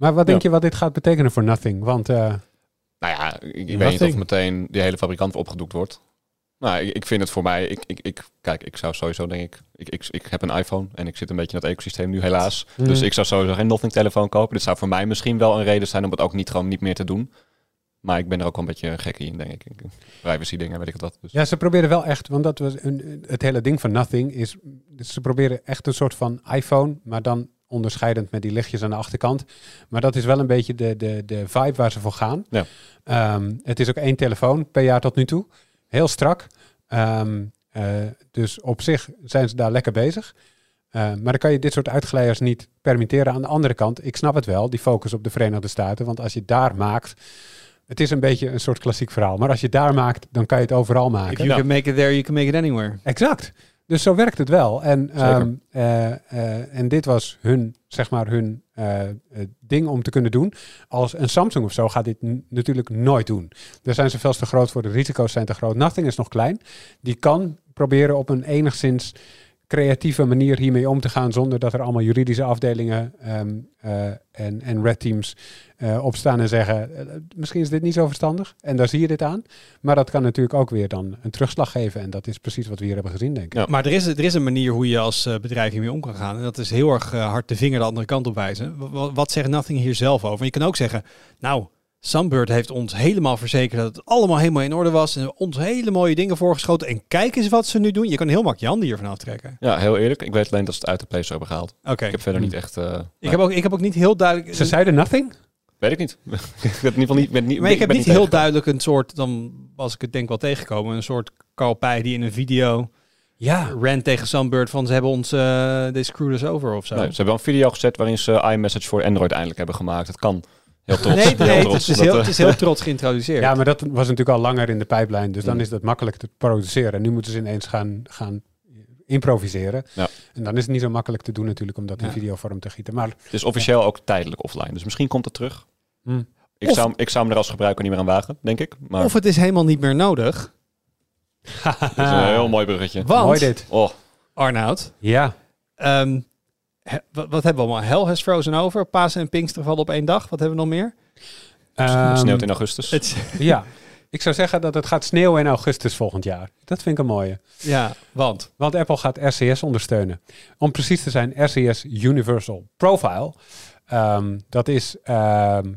Maar wat denk je wat dit gaat betekenen voor Nothing? Want eh, Nou ja, ik, ik weet niet of meteen die hele fabrikant opgedoekt wordt. Nou, ik, ik vind het voor mij, ik, ik, ik, kijk, ik zou sowieso denk ik, ik, ik, ik heb een iPhone en ik zit een beetje in het ecosysteem nu helaas. Mhm. Dus ik zou sowieso geen Nothing telefoon kopen. Dit zou voor mij misschien wel een reden zijn om het ook niet gewoon niet meer te doen. Maar ik ben er ook wel een beetje gek in, denk ik. Privacy dingen, weet ik het wat. Dus. ja, ze proberen wel echt, want dat was een, het hele ding van Nothing is, ze proberen echt een soort van iPhone, maar dan onderscheidend met die lichtjes aan de achterkant. Maar dat is wel een beetje de, de, de vibe waar ze voor gaan. Ja. Ehm, het is ook één telefoon per jaar tot nu toe. Heel strak. Ehm, eh, dus op zich zijn ze daar lekker bezig. Eh, maar dan kan je dit soort uitgeleiders niet permitteren. Aan de andere kant, ik snap het wel, die focus op de Verenigde Staten. Want als je daar maakt, het is een beetje een soort klassiek verhaal. Maar als je daar maakt, dan kan je het overal If maken. you Ja. can make it there, you can make it anywhere. Exact. Dus zo werkt het wel. En, ehm, eh, eh, en dit was hun, zeg maar, hun eh, ding om te kunnen doen. Als een Samsung of zo gaat dit natuurlijk nooit doen. Daar zijn ze veel te groot voor. De risico's zijn te groot. Nothing is nog klein. Die kan proberen op een enigszins creatieve manier hiermee om te gaan zonder dat er allemaal juridische afdelingen ehm, eh, en, en red teams eh, opstaan en zeggen eh, misschien is dit niet zo verstandig en daar zie je dit aan. Maar dat kan natuurlijk ook weer dan een terugslag geven en dat is precies wat we hier hebben gezien denk ik. Ja. Maar er is, er is een manier hoe je als eh, bedrijf hiermee om kan gaan. En dat is heel erg hard de vinger de andere kant op wijzen. Wa- wa- Wat zegt Nothing hier zelf over? Je kan ook zeggen, nou, Sunbird heeft ons helemaal verzekerd dat het allemaal helemaal in orde was. En ons hele mooie dingen voorgeschoten. En kijk eens wat ze nu doen. Je kan heel makkelijk je handen hiervan aftrekken. Ja, heel eerlijk. Ik weet alleen dat ze het uit de Play Store hebben gehaald. Oké. Ik heb verder Hmm. niet echt... eh, Ik, nee, heb ook, ik heb ook niet heel duidelijk... Ze zeiden nothing? Weet ik niet. [LAUGHS] ik heb in ieder geval niet... Maar ik heb niet heel duidelijk een soort, dan was ik het denk wel tegengekomen, een soort Carl Pij die in een video Ja. rant tegen Sunbird van ze hebben ons, uh, they screwed us over of zo. Nee, ze hebben wel een video gezet waarin ze iMessage voor Android eindelijk hebben gemaakt. Het kan. Heel trots. Nee, nee, heel het, is Dat, heel, eh, het is heel trots geïntroduceerd. ja, maar dat was natuurlijk al langer in de pijplijn, dus dan Hmm. is dat makkelijk te produceren. En nu moeten ze ineens gaan, gaan improviseren. Ja. En dan is het niet zo makkelijk te doen natuurlijk om dat in Ja. videovorm te gieten. Maar Het is officieel ook tijdelijk offline. Dus misschien komt het terug. hm, Ik, Of- zou, ik zou hem er als gebruiker niet meer aan wagen, denk ik. Maar Of het is helemaal niet meer nodig. [LAUGHS] het is een heel mooi bruggetje. Want, mooi dit. Oh, Arnoud, Ja, ehm, he- wat, wat hebben we allemaal? Hell has frozen over. Pasen en Pinkster vallen op één dag. Wat hebben we nog meer? het Ehm, sneeuwt in augustus. Het, [LAUGHS] ja. Ik zou zeggen dat het gaat sneeuwen in augustus volgend jaar. Dat vind ik een mooie. ja, want. Want Apple gaat RCS ondersteunen. Om precies te zijn, RCS Universal Profile. Ehm, dat is. ehm,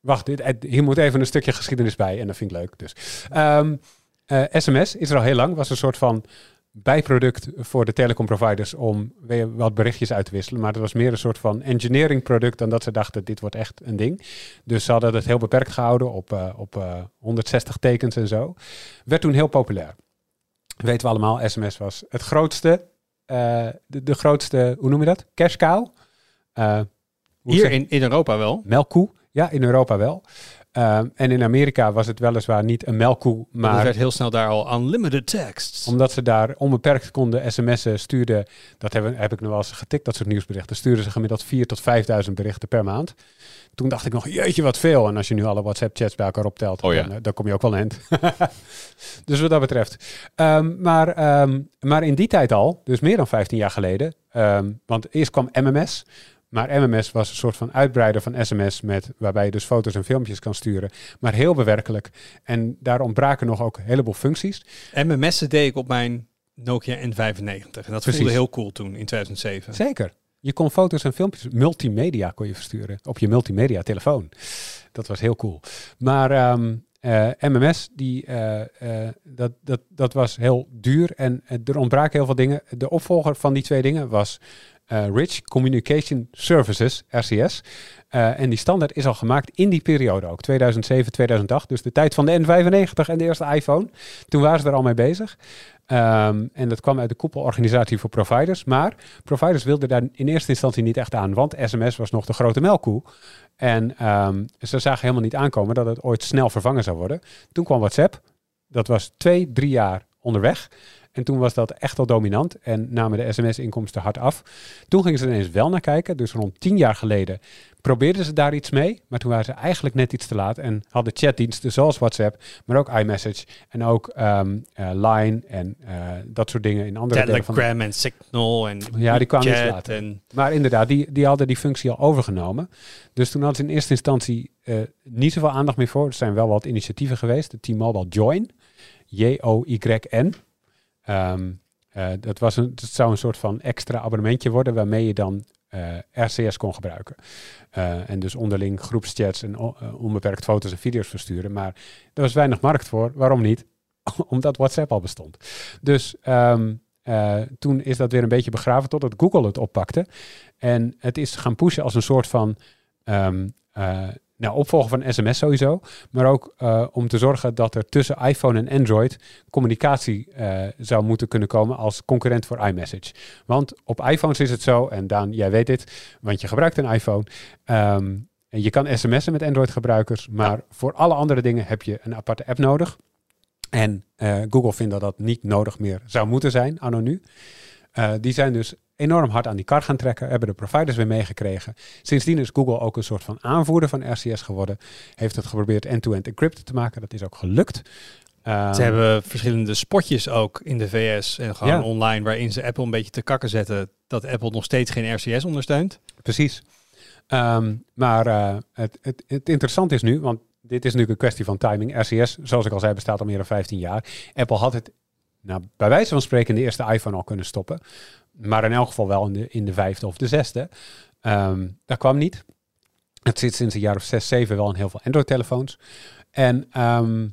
wacht, dit, eh, hier moet even een stukje geschiedenis bij. En dat vind ik leuk. Dus. Ehm, eh, SMS is er al heel lang. Was een soort van bijproduct voor de telecomproviders om weer wat berichtjes uit te wisselen. Maar dat was meer een soort van engineering product dan dat ze dachten dit wordt echt een ding. Dus ze hadden het heel beperkt gehouden op, eh, op eh, 160 tekens en zo. Werd toen heel populair. Weten we allemaal, sms was het grootste, eh, de, de grootste, hoe noem je dat? Cash cow? Eh, Hier in, in Europa wel. Melkkoe, ja, in Europa wel. Ehm, en in Amerika was het weliswaar niet een melkkoe, Maar maar werd heel snel daar al unlimited texts. omdat ze daar onbeperkt konden sms'en stuurden, dat hebben, heb ik nog wel eens getikt, dat soort nieuwsberichten, stuurden ze gemiddeld 4.000 tot 5.000 berichten per maand. Toen dacht ik nog, jeetje wat veel. En als je nu alle WhatsApp-chats bij elkaar optelt, Oh ja. dan, eh, dan kom je ook wel eind. [LAUGHS] dus wat dat betreft. Ehm, maar, ehm, maar in die tijd al, dus meer dan 15 jaar geleden, ehm, want eerst kwam MMS. Maar MMS was een soort van uitbreider van sms, met, waarbij je dus foto's en filmpjes kan sturen. Maar heel bewerkelijk. En daar ontbraken nog ook een heleboel functies. MMS'en deed ik op mijn Nokia N95. En dat Precies. voelde heel cool toen, in 2007. Zeker. Je kon foto's en filmpjes, multimedia kon je versturen op je multimedia telefoon. Dat was heel cool. Maar ehm, eh, MMS, die, eh, eh, dat, dat, dat was heel duur en er ontbraken heel veel dingen. De opvolger van die twee dingen was Rich Communication Services, RCS. Eh, en die standaard is al gemaakt in die periode ook, 2007, 2008. Dus de tijd van de N95 en de eerste iPhone. Toen waren ze er al mee bezig. Ehm, en dat kwam uit de koepelorganisatie voor providers. Maar providers wilden daar in eerste instantie niet echt aan, want sms was nog de grote melkkoe. En ehm, ze zagen helemaal niet aankomen dat het ooit snel vervangen zou worden. Toen kwam WhatsApp. Dat was twee, drie jaar onderweg. En toen was dat echt al dominant en namen de sms-inkomsten hard af. Toen gingen ze ineens wel naar kijken. Dus rond tien jaar geleden probeerden ze daar iets mee. Maar toen waren ze eigenlijk net iets te laat en hadden chatdiensten zoals WhatsApp, maar ook iMessage en ook ehm, eh, Line en eh, dat soort dingen in andere Telegram en Signal en Ja, die kwamen iets later. en maar inderdaad, die, die hadden die functie al overgenomen. Dus toen hadden ze in eerste instantie eh, niet zoveel aandacht meer voor. Er zijn wel wat initiatieven geweest. De T-Mobile Join, J-O-Y-N. Eh, dat, was een, dat zou een soort van extra abonnementje worden waarmee je dan eh, RCS kon gebruiken. Eh, en dus onderling groepschats en onbeperkt foto's en video's versturen. Maar er was weinig markt voor. Waarom niet? [LAUGHS] Omdat WhatsApp al bestond. Dus ehm, eh, toen is dat weer een beetje begraven totdat Google het oppakte. En het is gaan pushen als een soort van ehm, eh, nou, opvolger van sms sowieso. Maar ook eh, om te zorgen dat er tussen iPhone en Android communicatie eh, zou moeten kunnen komen als concurrent voor iMessage. Want op iPhones is het zo, en Daan, jij weet dit, want je gebruikt een iPhone. ehm, en je kan sms'en met Android-gebruikers, maar voor alle andere dingen heb je een aparte app nodig. En eh, Google vindt dat dat niet nodig meer zou moeten zijn, anno nu. Die zijn dus enorm hard aan die kar gaan trekken, hebben de providers weer meegekregen. Sindsdien is Google ook een soort van aanvoerder van RCS geworden. Heeft het geprobeerd end-to-end encrypted te maken. Dat is ook gelukt. Ehm, Ze hebben verschillende spotjes ook in de VS en gewoon Ja. online waarin ze Apple een beetje te kakken zetten dat Apple nog steeds geen RCS ondersteunt. Precies. Ehm, maar eh, het, het, het interessante is nu, want dit is natuurlijk een kwestie van timing. RCS, zoals ik al zei, bestaat al meer dan 15 jaar. Apple had het, nou, bij wijze van spreken, de eerste iPhone al kunnen stoppen. Maar in elk geval wel in de, in de vijfde of de zesde. Ehm, dat kwam niet. Het zit sinds een jaar of zes, zeven wel in heel veel Android-telefoons. En ehm,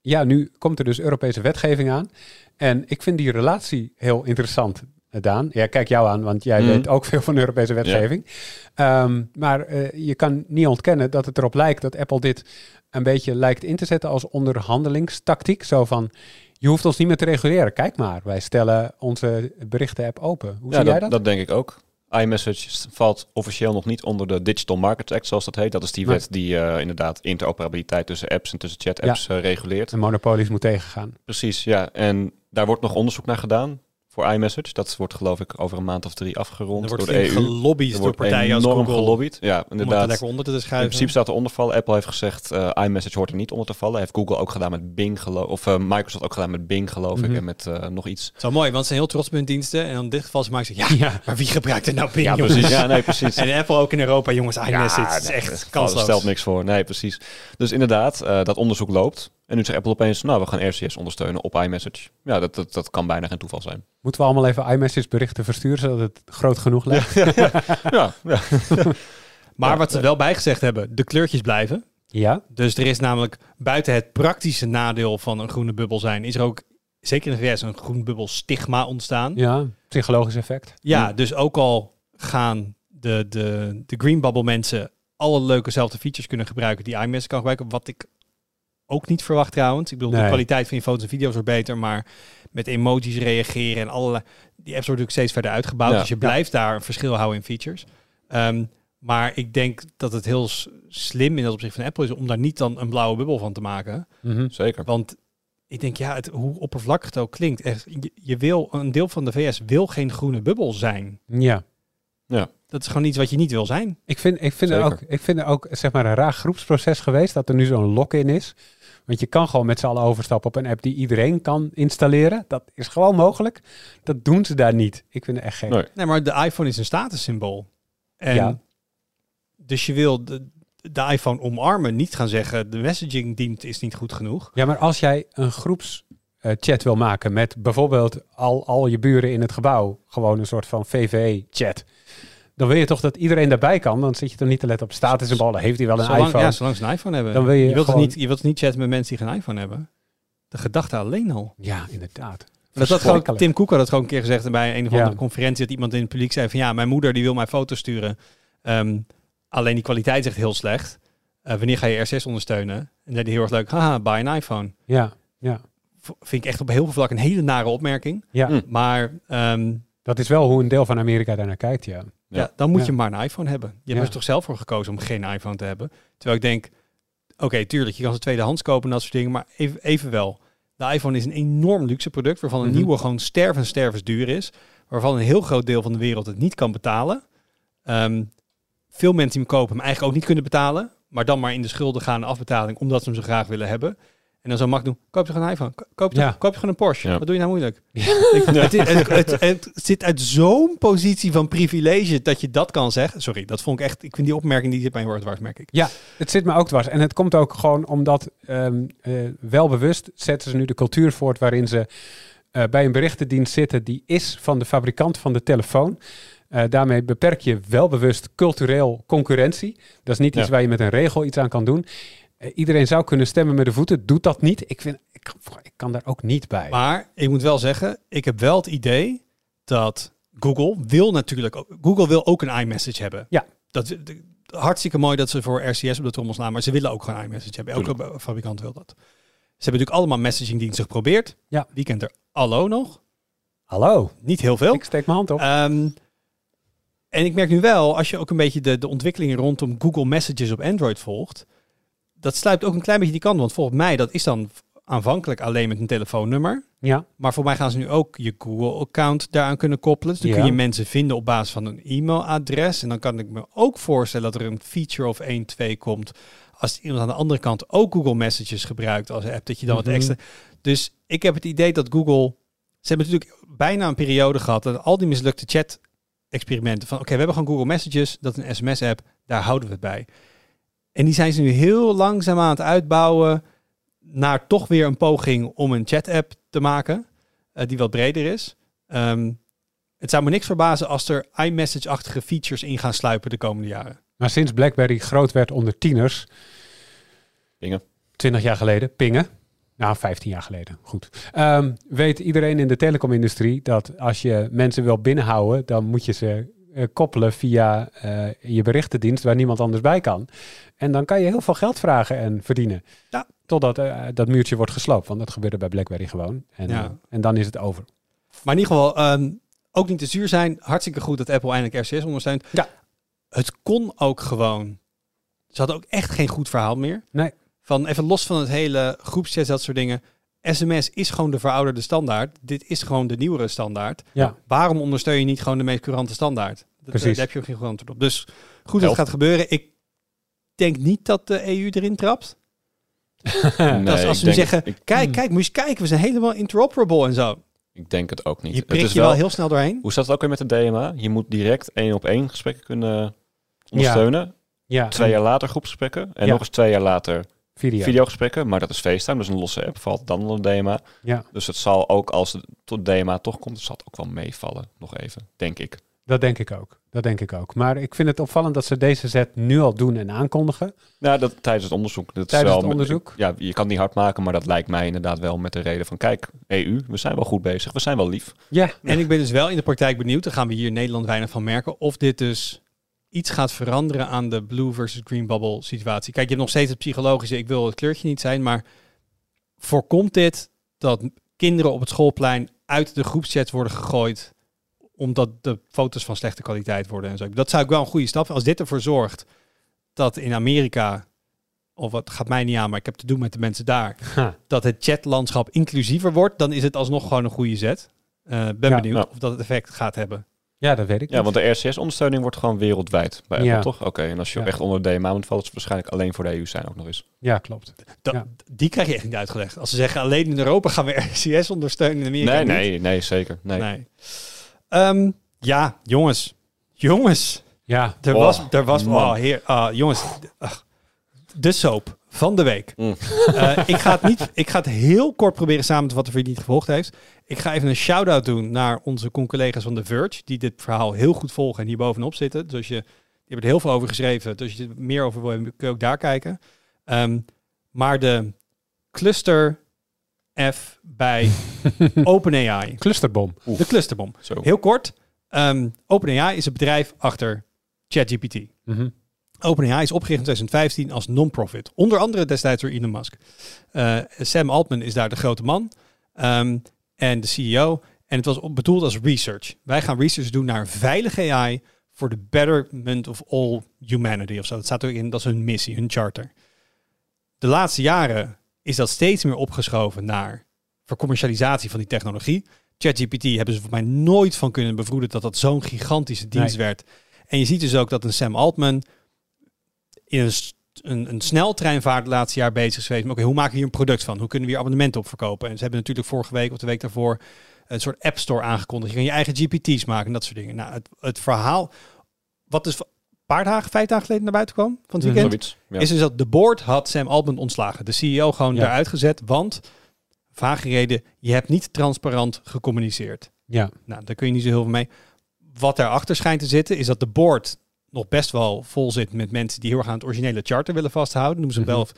ja, nu komt er dus Europese wetgeving aan. En ik vind die relatie heel interessant, eh, Daan. Ja, kijk jou aan, want jij Mhm. weet ook veel van de Europese wetgeving. Ehm, maar eh, je kan niet ontkennen dat het erop lijkt dat Apple dit een beetje lijkt in te zetten als onderhandelingstactiek. Zo van, je hoeft ons niet meer te reguleren. Kijk maar, wij stellen onze berichten-app open. Hoe ja, zie jij dat, dat? denk ik ook. iMessage valt officieel nog niet onder de Digital Markets Act, zoals dat heet. Dat is die wet die eh, inderdaad interoperabiliteit tussen apps en tussen chat-apps eh, reguleert. De monopolies moet tegengaan. Precies, ja. En daar wordt nog onderzoek naar gedaan. Voor iMessage. Dat wordt geloof ik over een maand of drie afgerond Er wordt door de EU. gelobbyd Er door wordt partijen als enorm Google gelobbyd. Ja, om het er inderdaad. lekker onder te In schuiven. principe staat er onder vallen. Apple heeft gezegd, eh, iMessage hoort er niet onder te vallen. Heeft Google ook gedaan met Bing, geloof of eh, Microsoft ook gedaan met Bing, geloof Mhm. ik. En met eh, nog iets. Zo mooi, want ze zijn heel trots op hun diensten. En in dit geval ze maken ze, ja, Ja. maar wie gebruikt er nou Bing, Ja, jongens? precies. Ja, nee, precies. En Apple ook in Europa, jongens, iMessage, het is echt dat kansloos. stelt niks voor. Nee, precies. Dus inderdaad, dat onderzoek loopt. En nu zegt Apple opeens, nou, we gaan RCS ondersteunen op iMessage. Ja, dat, dat, dat kan bijna geen toeval zijn. Moeten we allemaal even iMessage berichten versturen, zodat het groot genoeg lijkt? ja, ja. [LAUGHS] [LAUGHS] Maar Ja, wat ze wel bijgezegd hebben, de kleurtjes blijven. Ja. Dus er is namelijk buiten het praktische nadeel van een groene bubbel zijn, is er ook zeker in de VS een groen bubbel stigma ontstaan. Ja, Ja, psychologisch effect. dus ook al gaan de, de, de green bubble mensen alle leuke zelfde features kunnen gebruiken die iMessage kan gebruiken, wat ik ook niet verwacht trouwens. Ik bedoel, de kwaliteit van je foto's en video's wordt beter, maar met emojis reageren en allerlei... Die apps worden natuurlijk steeds verder uitgebouwd, Ja. dus je blijft daar een verschil houden in features. Ehm, maar ik denk dat het heel slim in dat opzicht van Apple is om daar niet dan een blauwe bubbel van te maken. Mhm. zeker. Want ik denk, ja, het, hoe oppervlakkig het ook klinkt, echt, je, je wil, een deel van de VS wil geen groene bubbel zijn. Ja. Dat is gewoon iets wat je niet wil zijn. Ik vind, ik vind, er ook, ik vind er ook zeg maar, een raar groepsproces geweest dat er nu zo'n lock-in is. Want je kan gewoon met z'n allen overstappen op een app die iedereen kan installeren. Dat is gewoon mogelijk. Dat doen ze daar niet. Ik vind het echt gek. Nee. Nee, maar de iPhone is een statussymbool. En Ja. dus je wil de, de iPhone omarmen, niet gaan zeggen de messaging dient is niet goed genoeg. Ja, maar als jij een groepschat wil maken met bijvoorbeeld al, al je buren in het gebouw, gewoon een soort van VVE-chat, dan wil je toch dat iedereen daarbij kan. Dan zit je toch niet te letten op status en ballen. Heeft hij wel een Zolang, iPhone? ja, zolang ze een iPhone hebben. Dan wil je wilt gewoon- niet, je wilt niet chatten met mensen die geen iPhone hebben. De gedachte alleen al. Ja, inderdaad. Dat had gewoon. Tim Cook had het gewoon een keer gezegd bij een of andere Ja. conferentie dat iemand in het publiek zei van ja, mijn moeder die wil mij foto's sturen. Ehm, alleen die kwaliteit is echt heel slecht. Eh, wanneer ga je R6 ondersteunen? En dan zei hij heel erg leuk, haha, buy een iPhone. Ja, ja, V- vind ik echt op heel veel vlak een hele nare opmerking. ja. Hm. Maar ehm, Dat is wel hoe een deel van Amerika daarnaar kijkt, ja. Ja. Ja. dan moet Ja. je maar een iPhone hebben. Je hebt er toch zelf voor gekozen om geen iPhone te hebben. Terwijl ik denk, oké, tuurlijk, je kan ze tweedehands kopen en dat soort dingen. Maar even, evenwel, de iPhone is een enorm luxe product waarvan een Mhm. nieuwe gewoon sterven stervens duur is. Waarvan een heel groot deel van de wereld het niet kan betalen. Ehm, veel mensen die hem kopen hem eigenlijk ook niet kunnen betalen. Maar dan maar in de schulden gaan, afbetaling, omdat ze hem zo graag willen hebben. En dan zo mag doen, koop je gewoon een iPhone. Ko- Koop je, Ja. koop je gewoon een Porsche. Ja. Wat doe je nou moeilijk? [LAUGHS] Ik- het, het, het- het zit uit zo'n positie van privilege dat je dat kan zeggen. Sorry, dat vond ik echt... Ik vind die opmerking, die zit mij heel erg dwars, merk ik. Het zit me ook dwars. En het komt ook gewoon omdat ehm eh, welbewust zetten ze nu de cultuur voort waarin ze eh, bij een berichtendienst zitten die is van de fabrikant van de telefoon. Eh, daarmee beperk je welbewust cultureel concurrentie. Dat is niet iets Ja. waar je met een regel iets aan kan doen. Eh, iedereen zou kunnen stemmen met de voeten, doet dat niet. Ik, vind, ik, ik kan daar ook niet bij. Maar ik moet wel zeggen, ik heb wel het idee dat Google wil natuurlijk ook... Google wil ook een iMessage hebben. Ja. Dat, hartstikke mooi dat ze voor RCS op de trommel slaan, maar ze willen ook gewoon een iMessage hebben. Elke fabrikant wil dat. Ze hebben natuurlijk allemaal messagingdiensten geprobeerd. Ja. Wie kent er Allo nog? Hallo, Niet heel veel. ik steek mijn hand op. Ehm, en ik merk nu wel, als je ook een beetje de, de ontwikkelingen rondom Google Messages op Android volgt, dat sluipt ook een klein beetje die kant. Want volgens mij, dat is dan aanvankelijk alleen met een telefoonnummer. ja, Maar voor mij gaan ze nu ook je Google-account daaraan kunnen koppelen. Dus dan Ja. kun je mensen vinden op basis van een e-mailadres. En dan kan ik me ook voorstellen dat er een feature of 1, 2 komt. Als iemand aan de andere kant ook Google Messages gebruikt als app, dat je dan Mhm. wat extra... Dus ik heb het idee dat Google... Ze hebben natuurlijk bijna een periode gehad dat al die mislukte chat-experimenten van... Oké, we hebben gewoon Google Messages, dat is een sms-app, daar houden we het bij. En die zijn ze nu heel langzaam aan het uitbouwen naar toch weer een poging om een chat-app te maken eh, die wat breder is. Ehm, het zou me niks verbazen als er iMessage-achtige features in gaan sluipen de komende jaren. maar sinds BlackBerry groot werd onder tieners, Pingen. 20 jaar geleden, pingen. Nou, 15 jaar geleden, goed. Ehm, weet iedereen in de telecomindustrie dat als je mensen wil binnenhouden, dan moet je ze koppelen via eh, je berichtendienst waar niemand anders bij kan. En dan kan je heel veel geld vragen en verdienen. Ja. Totdat eh, dat muurtje wordt gesloopt, want dat gebeurde bij BlackBerry gewoon. En, Ja. eh, en dan is het over. Maar in ieder geval, ehm, ook niet te zuur zijn. Hartstikke goed dat Apple eindelijk RCS ondersteunt. Ja. Het kon ook gewoon. Ze hadden ook echt geen goed verhaal meer. Nee. Van even los van het hele groepschat, dat soort dingen. SMS is gewoon de verouderde standaard. Dit is gewoon de nieuwere standaard. Ja, Waarom ondersteun je niet gewoon de meest courante standaard? Dat, Precies. Daar heb je ook geen goed antwoord op. Dus goed dat het gaat gebeuren. Ik denk niet dat de EU erin trapt. [LAUGHS] Nee, dat is als ze zeggen, ik, kijk, kijk, moet je eens kijken, we zijn helemaal interoperable en zo. ik denk het ook niet. Je het prikt is je wel heel snel doorheen. Hoe staat het ook weer met de DMA? Je moet direct één op één gesprekken kunnen ondersteunen. ja. Twee jaar later groepsgesprekken. En Ja. nog eens twee jaar later video. videogesprekken. Maar dat is FaceTime, dus een losse app. Valt dan onder de DMA. Ja, Dus het zal ook, als het tot DMA toch komt, zal het ook wel meevallen. Nog even, denk ik. Dat denk ik ook. Dat denk ik ook. Maar ik vind het opvallend dat ze deze zet nu al doen en aankondigen. Nou, dat tijdens het onderzoek. Dat Tijdens is wel het onderzoek? Ja, je kan het niet hard maken, maar dat lijkt mij inderdaad wel met de reden van... Kijk, EU, we zijn wel goed bezig. We zijn wel lief. Ja, En ik ben dus wel in de praktijk benieuwd, daar gaan we hier in Nederland weinig van merken, of dit dus iets gaat veranderen aan de blue versus green bubble situatie. Kijk, je hebt nog steeds het psychologische, ik wil het kleurtje niet zijn, maar voorkomt dit dat kinderen op het schoolplein uit de groepschats worden gegooid omdat de foto's van slechte kwaliteit worden en zo. Dat zou ik wel een goede stap vinden. Als dit ervoor zorgt dat in Amerika, of wat gaat mij niet aan, maar ik heb te doen met de mensen daar, [LAUGHS] Ha. dat het chatlandschap inclusiever wordt, dan is het alsnog gewoon een goede zet. Eh, ben Ja. benieuwd Ja. of dat het effect gaat hebben. ja dat weet ik Ja, niet. want de RCS-ondersteuning wordt gewoon wereldwijd bij Ja. Apple, toch? Oké, en als je Ja. echt onder de DMA moet vallen, is het waarschijnlijk alleen voor de EU zijn ook nog eens. Ja, klopt. Dat, Ja. Die krijg je echt niet uitgelegd. Als ze zeggen alleen in Europa gaan we RCS ondersteunen, in Amerika Nee, niet. nee, nee, zeker. Nee. nee. Ehm, ja, jongens. Jongens. Ja, Er Oh, was, er was, man. oh heer, ah, jongens. Ach, de soap van de week. Mm. Eh, ik, ga het niet, ik ga het heel kort proberen samen te vatten voor wie het niet gevolgd heeft. Ik ga even een shout-out doen naar onze collega's van The Verge, die dit verhaal heel goed volgen en hier bovenop zitten. Dus als je, die hebben er heel veel over geschreven. Dus als je er meer over wil, kun je ook daar kijken. Ehm, maar de cluster F bij [LAUGHS] OpenAI, clusterbom. de clusterbom. Zo. Heel kort, ehm, OpenAI is het bedrijf achter ChatGPT. Mhm. OpenAI is opgericht in 2015 als non-profit. Onder andere destijds door Elon Musk. Eh, Sam Altman is daar de grote man ehm, en de CEO. En het was op- bedoeld als research. Wij gaan research doen naar veilige AI voor the betterment of all humanity of zo. Dat staat ook in, dat is hun missie, hun charter. De laatste jaren is dat steeds meer opgeschoven naar vercommercialisatie van die technologie. ChatGPT hebben ze voor mij nooit van kunnen bevroeden dat dat zo'n gigantische dienst Nee. werd. En je ziet dus ook dat een Sam Altman in een, een, een sneltreinvaart het laatste jaar bezig is geweest. met, Oké, hoe maken we hier een product van? Hoe kunnen we hier abonnementen op verkopen? En ze hebben natuurlijk vorige week of de week daarvoor een soort app store aangekondigd. Je kan je eigen GPT's maken en dat soort dingen. Nou, het, het verhaal, wat dus een paar dagen, vijf dagen geleden naar buiten kwam van het weekend, Zoiets. Ja. is dus dat de board had Sam Altman ontslagen. De CEO gewoon Ja. eruit gezet, want vage reden, je hebt niet transparant gecommuniceerd. Ja, Nou, daar kun je niet zo heel veel mee. Wat daarachter schijnt te zitten, is dat de board nog best wel vol zit met mensen die heel erg aan het originele charter willen vasthouden. Noemen ze Mhm. wel.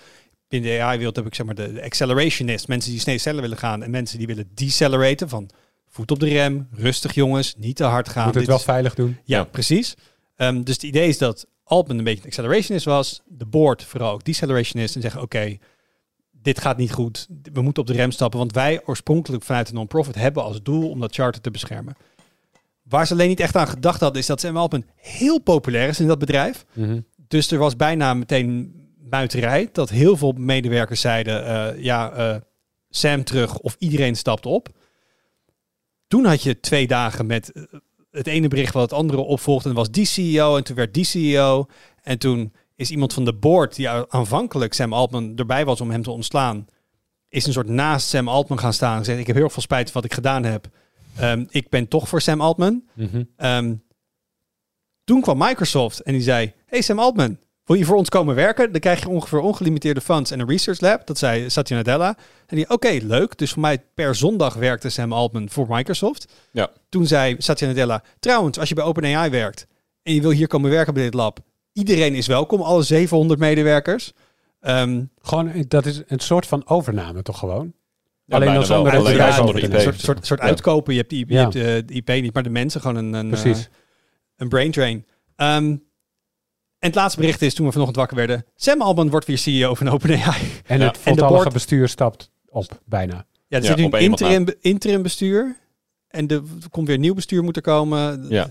Binnen de AI-wereld heb ik zeg maar de, de accelerationist. Mensen die snel sneller willen gaan en mensen die willen deceleraten. Van voet op de rem, rustig jongens, niet te hard gaan. moet het Dit wel is- veilig doen. ja, Ja. precies. Ehm, dus het idee is dat Altman een beetje een accelerationist was. De board vooral ook decelerationist. En zeggen, oké, dit gaat niet goed. We moeten op de rem stappen. Want wij oorspronkelijk vanuit de non-profit hebben als doel om dat charter te beschermen. Waar ze alleen niet echt aan gedacht hadden, is dat Sam Altman heel populair is in dat bedrijf. Mhm. Dus er was bijna meteen muiterij. Dat heel veel medewerkers zeiden, eh, ja, eh, Sam terug of iedereen stapt op. Toen had je twee dagen met eh, het ene bericht wat het andere opvolgde. En was die CEO en toen werd die CEO. En toen is iemand van de board die aanvankelijk Sam Altman erbij was om hem te ontslaan. Is een soort naast Sam Altman gaan staan en zegt ik heb heel veel spijt van wat ik gedaan heb. Ehm, ik ben toch voor Sam Altman. Mhm. Ehm, toen kwam Microsoft en die zei: Hey Sam Altman, wil je voor ons komen werken? Dan krijg je ongeveer ongelimiteerde funds en een research lab. Dat zei Satya Nadella. En die, oké, leuk. Dus voor mij per zondag werkte Sam Altman voor Microsoft. Ja. Toen zei Satya Nadella: Trouwens, als je bij OpenAI werkt en je wil hier komen werken bij dit lab, iedereen is welkom, alle 700 medewerkers. Ehm, Gewoon, dat is een soort van overname toch gewoon? Ja, alleen bedrijf te IP. een soort, soort, soort Ja. uitkopen. Je hebt, die, je Ja. hebt eh, de IP niet, maar de mensen gewoon een, een, Precies. eh, een brain drain. Ehm, en het laatste bericht is toen we vanochtend wakker werden. Sam Altman wordt weer CEO van OpenAI. en Ja. het board- bestuur stapt op, bijna. Ja, er Ja, zit nu een interim, interim bestuur. En de- er komt weer een nieuw bestuur moeten komen. Ja.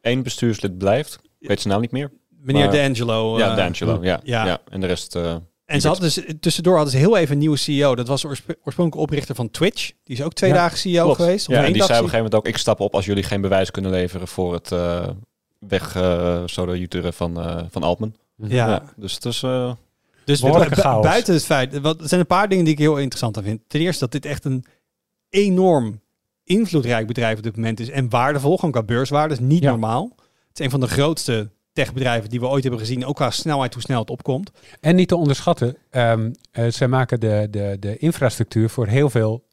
Eén bestuurslid blijft. Ik weet zijn naam niet meer. Meneer Maar- D'Angelo. ja, eh, D'Angelo. Ja, ja. ja. En de rest... eh, En ze hadden dus, tussendoor hadden ze heel even een nieuwe CEO. Dat was de oorsp- oorspronkelijke oprichter van Twitch. Die is ook twee Ja, dagen CEO Klopt. geweest. Of Ja, en die zei op een gegeven moment ook, ik stap op als jullie geen bewijs kunnen leveren voor het eh weg uh, juteren van, eh, van Altman. Ja. Ja, dus het is... eh, Dus bu- buiten het feit, wat, er zijn een paar dingen die ik heel interessant aan vind. Ten eerste dat dit echt een enorm invloedrijk bedrijf op dit moment is en waardevol, gewoon qua beurswaarde, is niet Ja. normaal. Het is een van de grootste techbedrijven die we ooit hebben gezien, ook qua snelheid hoe snel het opkomt. En niet te onderschatten, ehm eh, zij maken de, de, de infrastructuur voor heel veel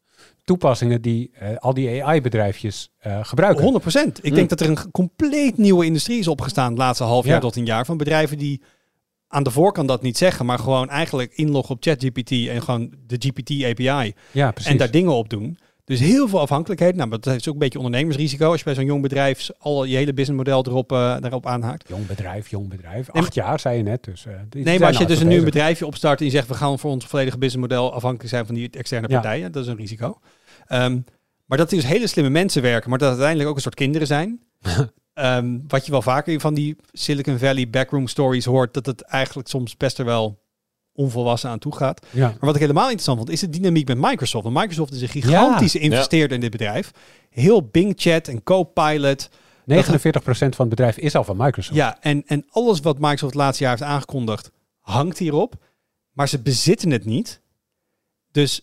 toepassingen die eh, al die AI-bedrijfjes eh, gebruiken. 100 procent. Ik Mm. denk dat er een compleet nieuwe industrie is opgestaan het laatste half jaar Ja. tot een jaar van bedrijven die aan de voorkant dat niet zeggen, maar gewoon eigenlijk inloggen op ChatGPT en gewoon de GPT API Ja, precies. en daar dingen op doen. Dus heel veel afhankelijkheid. Nou, maar dat is ook een beetje ondernemersrisico als je bij zo'n jong bedrijf al je hele businessmodel erop, eh, daarop aanhaakt. Jong bedrijf, jong bedrijf. Nee, Acht jaar, zei je net. Dus, eh, Nee, maar als je dus een bezig. bedrijfje opstart en je zegt we gaan voor ons volledige businessmodel afhankelijk zijn van die externe Ja. partijen, dat is een risico. Ehm, maar dat die dus hele slimme mensen werken, maar dat uiteindelijk ook een soort kinderen zijn. [LAUGHS] Ehm, wat je wel vaker van die Silicon Valley backroom stories hoort, dat het eigenlijk soms best er wel onvolwassen aan toe gaat. Ja. Maar wat ik helemaal interessant vond, is de dynamiek met Microsoft. Want Microsoft is een gigantische investeerder in dit bedrijf. Heel Bing Chat en Copilot. 49% van het bedrijf is al van Microsoft. Ja, en, en alles wat Microsoft het laatste jaar heeft aangekondigd, hangt hierop. Maar ze bezitten het niet. Dus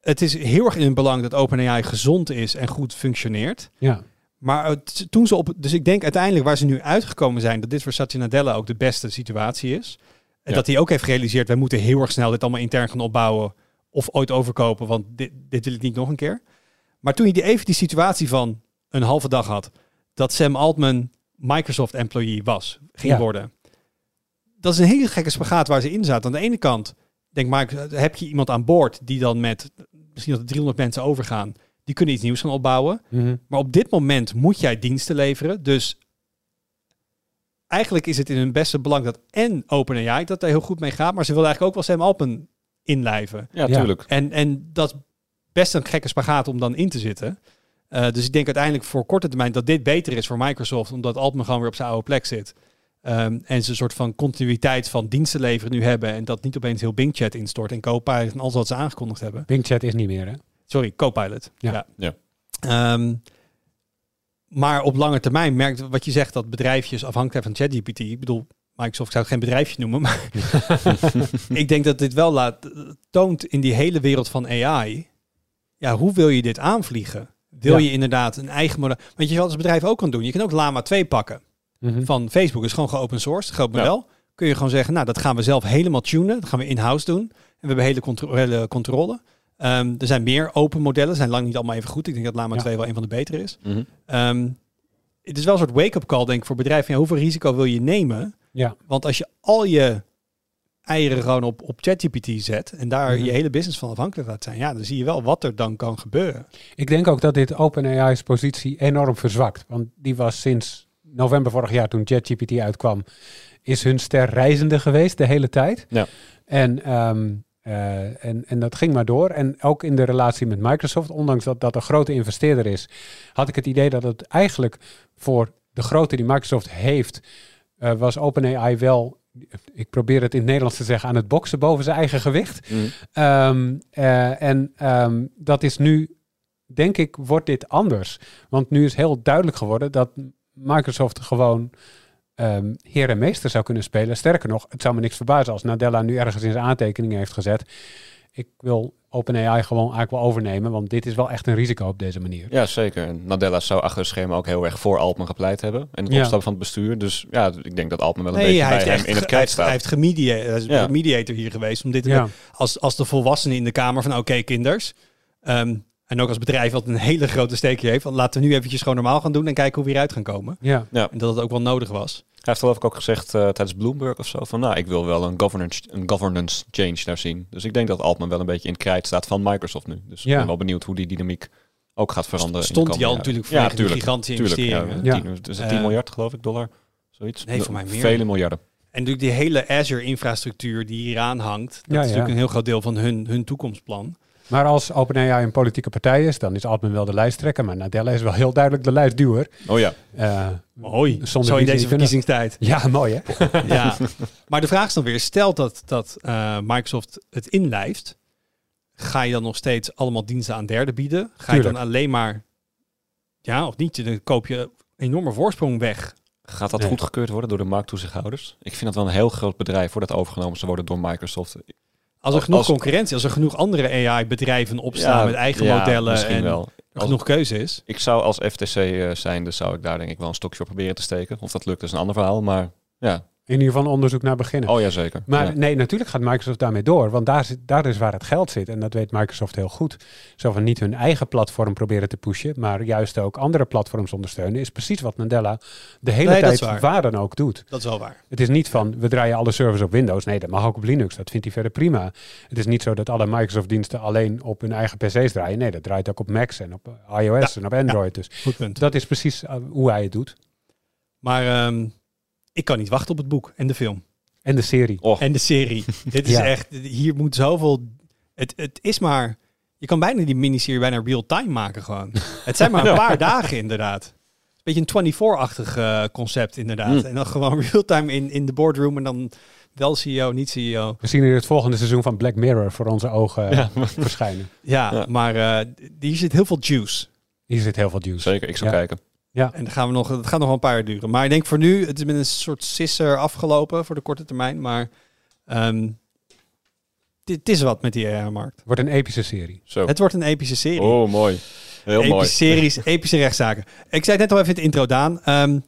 het is heel erg in hun belang dat OpenAI gezond is en goed functioneert. Ja. Maar het- toen ze op. Dus ik denk uiteindelijk waar ze nu uitgekomen zijn, dat dit voor Satya Nadella ook de beste situatie is. En dat hij ook heeft gerealiseerd, wij moeten heel erg snel dit allemaal intern gaan opbouwen. Of ooit overkopen, want dit, dit wil ik niet nog een keer. Maar toen je die, even die situatie van een halve dag had, dat Sam Altman Microsoft employee was, ging Ja. worden. Dat is een hele gekke spagaat waar ze in zaten. Aan de ene kant denk Mike, heb je iemand aan boord die dan met misschien dat er 300 mensen overgaan, die kunnen iets nieuws gaan opbouwen. Mhm. Maar op dit moment moet jij diensten leveren. Dus eigenlijk is het in hun beste belang dat en OpenAI dat daar heel goed mee gaat. Maar ze willen eigenlijk ook wel Sam Alpen inlijven. ja, Ja. tuurlijk. En, en dat is best een gekke spagaat om dan in te zitten. Eh, dus ik denk uiteindelijk voor korte termijn dat dit beter is voor Microsoft. Omdat Altman gewoon weer op zijn oude plek zit. Ehm, en ze een soort van continuïteit van diensten leveren nu hebben. En dat niet opeens heel Bing Chat instort en Copilot en alles wat ze aangekondigd hebben. Bing Chat is niet meer, hè? Sorry, Copilot. Ja. Ja. Ja. Ehm, maar op lange termijn merkt wat je zegt dat bedrijfjes afhankelijk van ChatGPT. Ik bedoel, Microsoft zou het geen bedrijfje noemen, maar [LAUGHS] ik denk dat dit wel laat, toont in die hele wereld van AI. Ja, hoe wil je dit aanvliegen? Wil Ja. je inderdaad een eigen model? Want je wat als bedrijf ook kan doen. Je kan ook Lama 2 pakken Mhm. van Facebook. is gewoon geopen source, groot Ja. model. Kun je gewoon zeggen, nou, dat gaan we zelf helemaal tunen. Dat gaan we in-house doen. En we hebben hele contro- hele controle. Ehm, er zijn meer open modellen, zijn lang niet allemaal even goed. Ik denk dat Lama Ja. 2 wel een van de betere is. Mhm. Ehm, het is wel een soort wake-up call, denk ik, voor bedrijven. Ja, hoeveel risico wil je nemen? Ja. Want als je al je eieren gewoon op, op ChatGPT zet en daar Mhm. je hele business van afhankelijk laat zijn, ja, dan zie je wel wat er dan kan gebeuren. Ik denk ook dat dit OpenAI's positie enorm verzwakt. Want die was sinds november vorig jaar, toen ChatGPT uitkwam, is hun ster reizende geweest de hele tijd. Ja. En, ehm, eh, en, en dat ging maar door. En ook in de relatie met Microsoft, ondanks dat dat een grote investeerder is, had ik het idee dat het eigenlijk voor de grootte die Microsoft heeft, eh, was OpenAI wel, ik probeer het in het Nederlands te zeggen, aan het boksen boven zijn eigen gewicht. Mhm. Ehm, eh, en ehm, dat is nu, denk ik, wordt dit anders. Want nu is heel duidelijk geworden dat Microsoft gewoon ehm, heer en meester zou kunnen spelen. Sterker nog, het zou me niks verbazen als Nadella nu ergens in zijn aantekeningen heeft gezet. Ik wil OpenAI gewoon eigenlijk wel overnemen, want dit is wel echt een risico op deze manier. Ja, zeker. En Nadella zou achter het schema ook heel erg voor Altman gepleit hebben. En het Ja. opstappen van het bestuur. Dus ja, ik denk dat Altman wel een Nee, beetje bij hem in het krijt heeft, staat. hij heeft gemediator, hij is Ja. mediator hier geweest om dit Ja, als, als de volwassenen in de kamer van oké kinders. Ehm, en ook als bedrijf wat een hele grote steekje heeft. Van laten we nu eventjes gewoon normaal gaan doen en kijken hoe we hieruit gaan komen. ja. En dat het ook wel nodig was. Hij heeft geloof ik ook gezegd eh, tijdens Bloomberg of zo van nou, ik wil wel een governance, een governance change daar zien. Dus ik denk dat Altman wel een beetje in het krijt staat van Microsoft nu. Dus Ja. ik ben wel benieuwd hoe die dynamiek ook gaat veranderen. in de Stond hij al natuurlijk ja, voor die tuurlijk, gigantische tuurlijk, ja, investeringen. Ja. tien- is het 10 Eh, miljard geloof ik, dollar? Zoiets? Nee, voor mij meer. Vele miljarden. En natuurlijk die hele Azure-infrastructuur die hieraan hangt. Dat Ja, is ja. natuurlijk een heel groot deel van hun, hun toekomstplan. Maar als OpenAI een politieke partij is, dan is Altman wel de lijsttrekker. Maar Nadella is wel heel duidelijk de lijstduwer. Oh ja. Eh, Mooi. Zo in deze verkiezingstijd. ja, mooi hè? [LAUGHS] ja. Maar de vraag is dan weer, stel dat, dat eh, Microsoft het inlijft, ga je dan nog steeds allemaal diensten aan derden bieden? Ga je dan alleen maar, ja of niet, dan koop je een enorme voorsprong weg. Gaat dat Nee. goedgekeurd worden door de markttoezichthouders? Ik vind dat wel een heel groot bedrijf voordat overgenomen zou worden door Microsoft. Als er genoeg als- concurrentie, als er genoeg andere AI-bedrijven opstaan Ja, met eigen ja, modellen Misschien en wel. genoeg keuze is. Ik zou als FTC eh, zijnde, zou ik daar denk ik wel een stokje voor proberen te steken. Of dat lukt is een ander verhaal, maar ja. In ieder geval onderzoek naar beginnen. Oh ja, zeker. Maar Ja. nee, natuurlijk gaat Microsoft daarmee door. Want daar, zit, daar is waar het geld zit. En dat weet Microsoft heel goed. Zo van niet hun eigen platform proberen te pushen. Maar juist ook andere platforms ondersteunen. Is precies wat Nadella de hele Nee, tijd waar. waar dan ook doet. Dat is wel waar. Het is niet van we draaien alle servers op Windows. Nee, dat mag ook op Linux. Dat vindt hij verder prima. Het is niet zo dat alle Microsoft-diensten alleen op hun eigen PC's draaien. Nee, dat draait ook op Macs en op eh, iOS en op Android. Dus Goed punt. dat is precies eh, hoe hij het doet. Maar ehm, ik kan niet wachten op het boek en de film. En de serie. Och, En de serie. [LAUGHS] Dit is Ja. echt, hier moet zoveel... Het, het is maar... Je kan bijna die miniserie bijna real-time maken gewoon. [LAUGHS] het zijn maar een paar dagen inderdaad. Een beetje een 24-achtig eh, concept inderdaad. Hmm. En dan gewoon [LAUGHS] real-time in, in de boardroom en dan wel CEO, niet CEO. We zien hier het volgende seizoen van Black Mirror voor onze ogen eh, Ja. verschijnen. Ja, Ja. maar eh, hier zit heel veel juice. Hier zit heel veel juice. zeker. Ik zou Ja. En dan gaan we nog, het gaat nog wel een paar jaar duren. Maar ik denk voor nu, het is met een soort sisser afgelopen voor de korte termijn. Maar ehm, dit is wat met die AI-markt. Wordt een epische serie. Zo. Het wordt een epische serie. Oh, mooi. Heel epische mooi. series, [LAUGHS] epische rechtszaken. Ik zei het net al even in de intro, Daan. Ehm,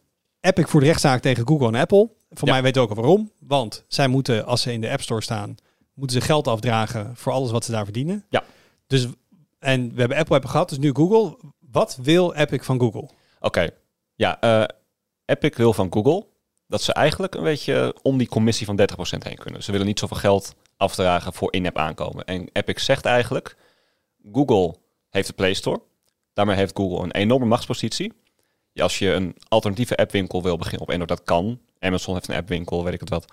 Epic voert rechtszaak tegen Google en Apple. Voor Ja. mij weten we ook al waarom. Want zij moeten, als ze in de App Store staan, moeten ze geld afdragen voor alles wat ze daar verdienen. Ja. Dus, en we hebben Apple hebben gehad, dus nu Google. Wat wil Epic van Google? Oké. Ja, eh, Epic wil van Google dat ze eigenlijk een beetje om die commissie van 30% heen kunnen. Ze willen niet zoveel geld afdragen voor in-app aankomen. En Epic zegt eigenlijk, Google heeft de Play Store. Daarmee heeft Google een enorme machtspositie. Als je een alternatieve appwinkel wil beginnen op Android, dat kan. Amazon heeft een appwinkel, weet ik het wat.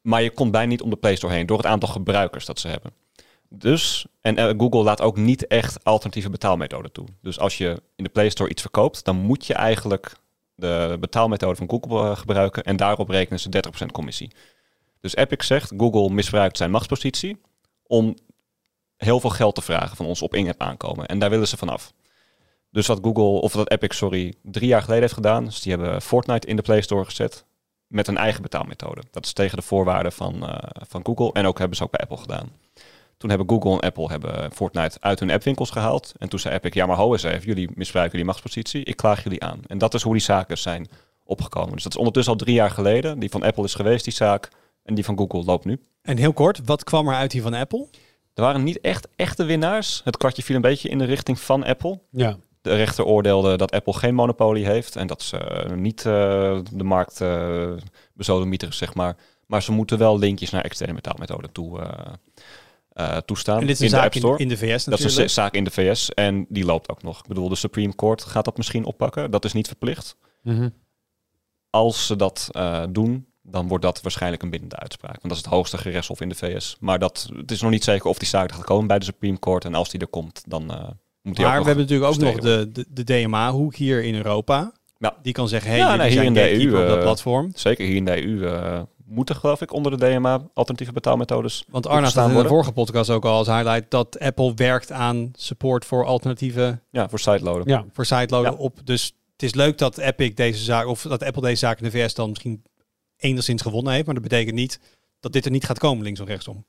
Maar je komt bijna niet om de Play Store heen door het aantal gebruikers dat ze hebben. Dus, en eh, Google laat ook niet echt alternatieve betaalmethoden toe. Dus als je in de Play Store iets verkoopt, dan moet je eigenlijk de betaalmethode van Google eh, gebruiken en daarop rekenen ze 30% commissie. Dus Epic zegt, Google misbruikt zijn machtspositie om heel veel geld te vragen van ons op in-app aankomen. En daar willen ze vanaf. Dus wat Google, of wat Epic, sorry, drie jaar geleden heeft gedaan, dus die hebben Fortnite in de Play Store gezet met een eigen betaalmethode. Dat is tegen de voorwaarden van, eh, van Google en ook hebben ze ook bij Apple gedaan. Toen hebben Google en Apple hebben Fortnite uit hun appwinkels gehaald. En toen zei Epic, ja maar ho eens even, jullie misbruiken jullie machtspositie, ik klaag jullie aan. En dat is hoe die zaken zijn opgekomen. Dus dat is ondertussen al drie jaar geleden. Die van Apple is geweest, die zaak. En die van Google loopt nu. En heel kort, wat kwam er uit hier van Apple? Er waren niet echt echte winnaars. Het kwartje viel een beetje in de richting van Apple. Ja. De rechter oordeelde dat Apple geen monopolie heeft en dat ze eh, niet eh, de markt uh, bezodemieteren, zeg maar. Maar ze moeten wel linkjes naar externe betaalmethoden toe, uh, uh, toestaan. En dit is in een de zaak App Store. in, in de VS dat natuurlijk. is een zaak in de VS en die loopt ook nog. Ik bedoel, de Supreme Court gaat dat misschien oppakken. Dat is niet verplicht. Mhm. Als ze dat uh, doen, dan wordt dat waarschijnlijk een bindende uitspraak. Want dat is het hoogste gerechtshof in de VS. Maar dat, het is nog niet zeker of die zaak gaat komen bij de Supreme Court. En als die er komt, dan uh, moet die maar ook we hebben natuurlijk ook nog de, de, de DMA-hoek hier in Europa. Ja. Die kan zeggen, hey, Ja, jullie nee, hier zijn in de EU, op dat eh, platform. Zeker hier in de EU uh, moeten, geloof ik, onder de DMA alternatieve betaalmethodes. Want Arna had in de vorige podcast ook al als highlight dat Apple werkt aan support voor alternatieve Ja, voor sideloaden. Ja. voor siteloaden Ja. op. Dus het is leuk dat Epic deze zaak of dat Apple deze zaak in de VS dan misschien enigszins gewonnen heeft, maar dat betekent niet dat dit er niet gaat komen links of rechtsom.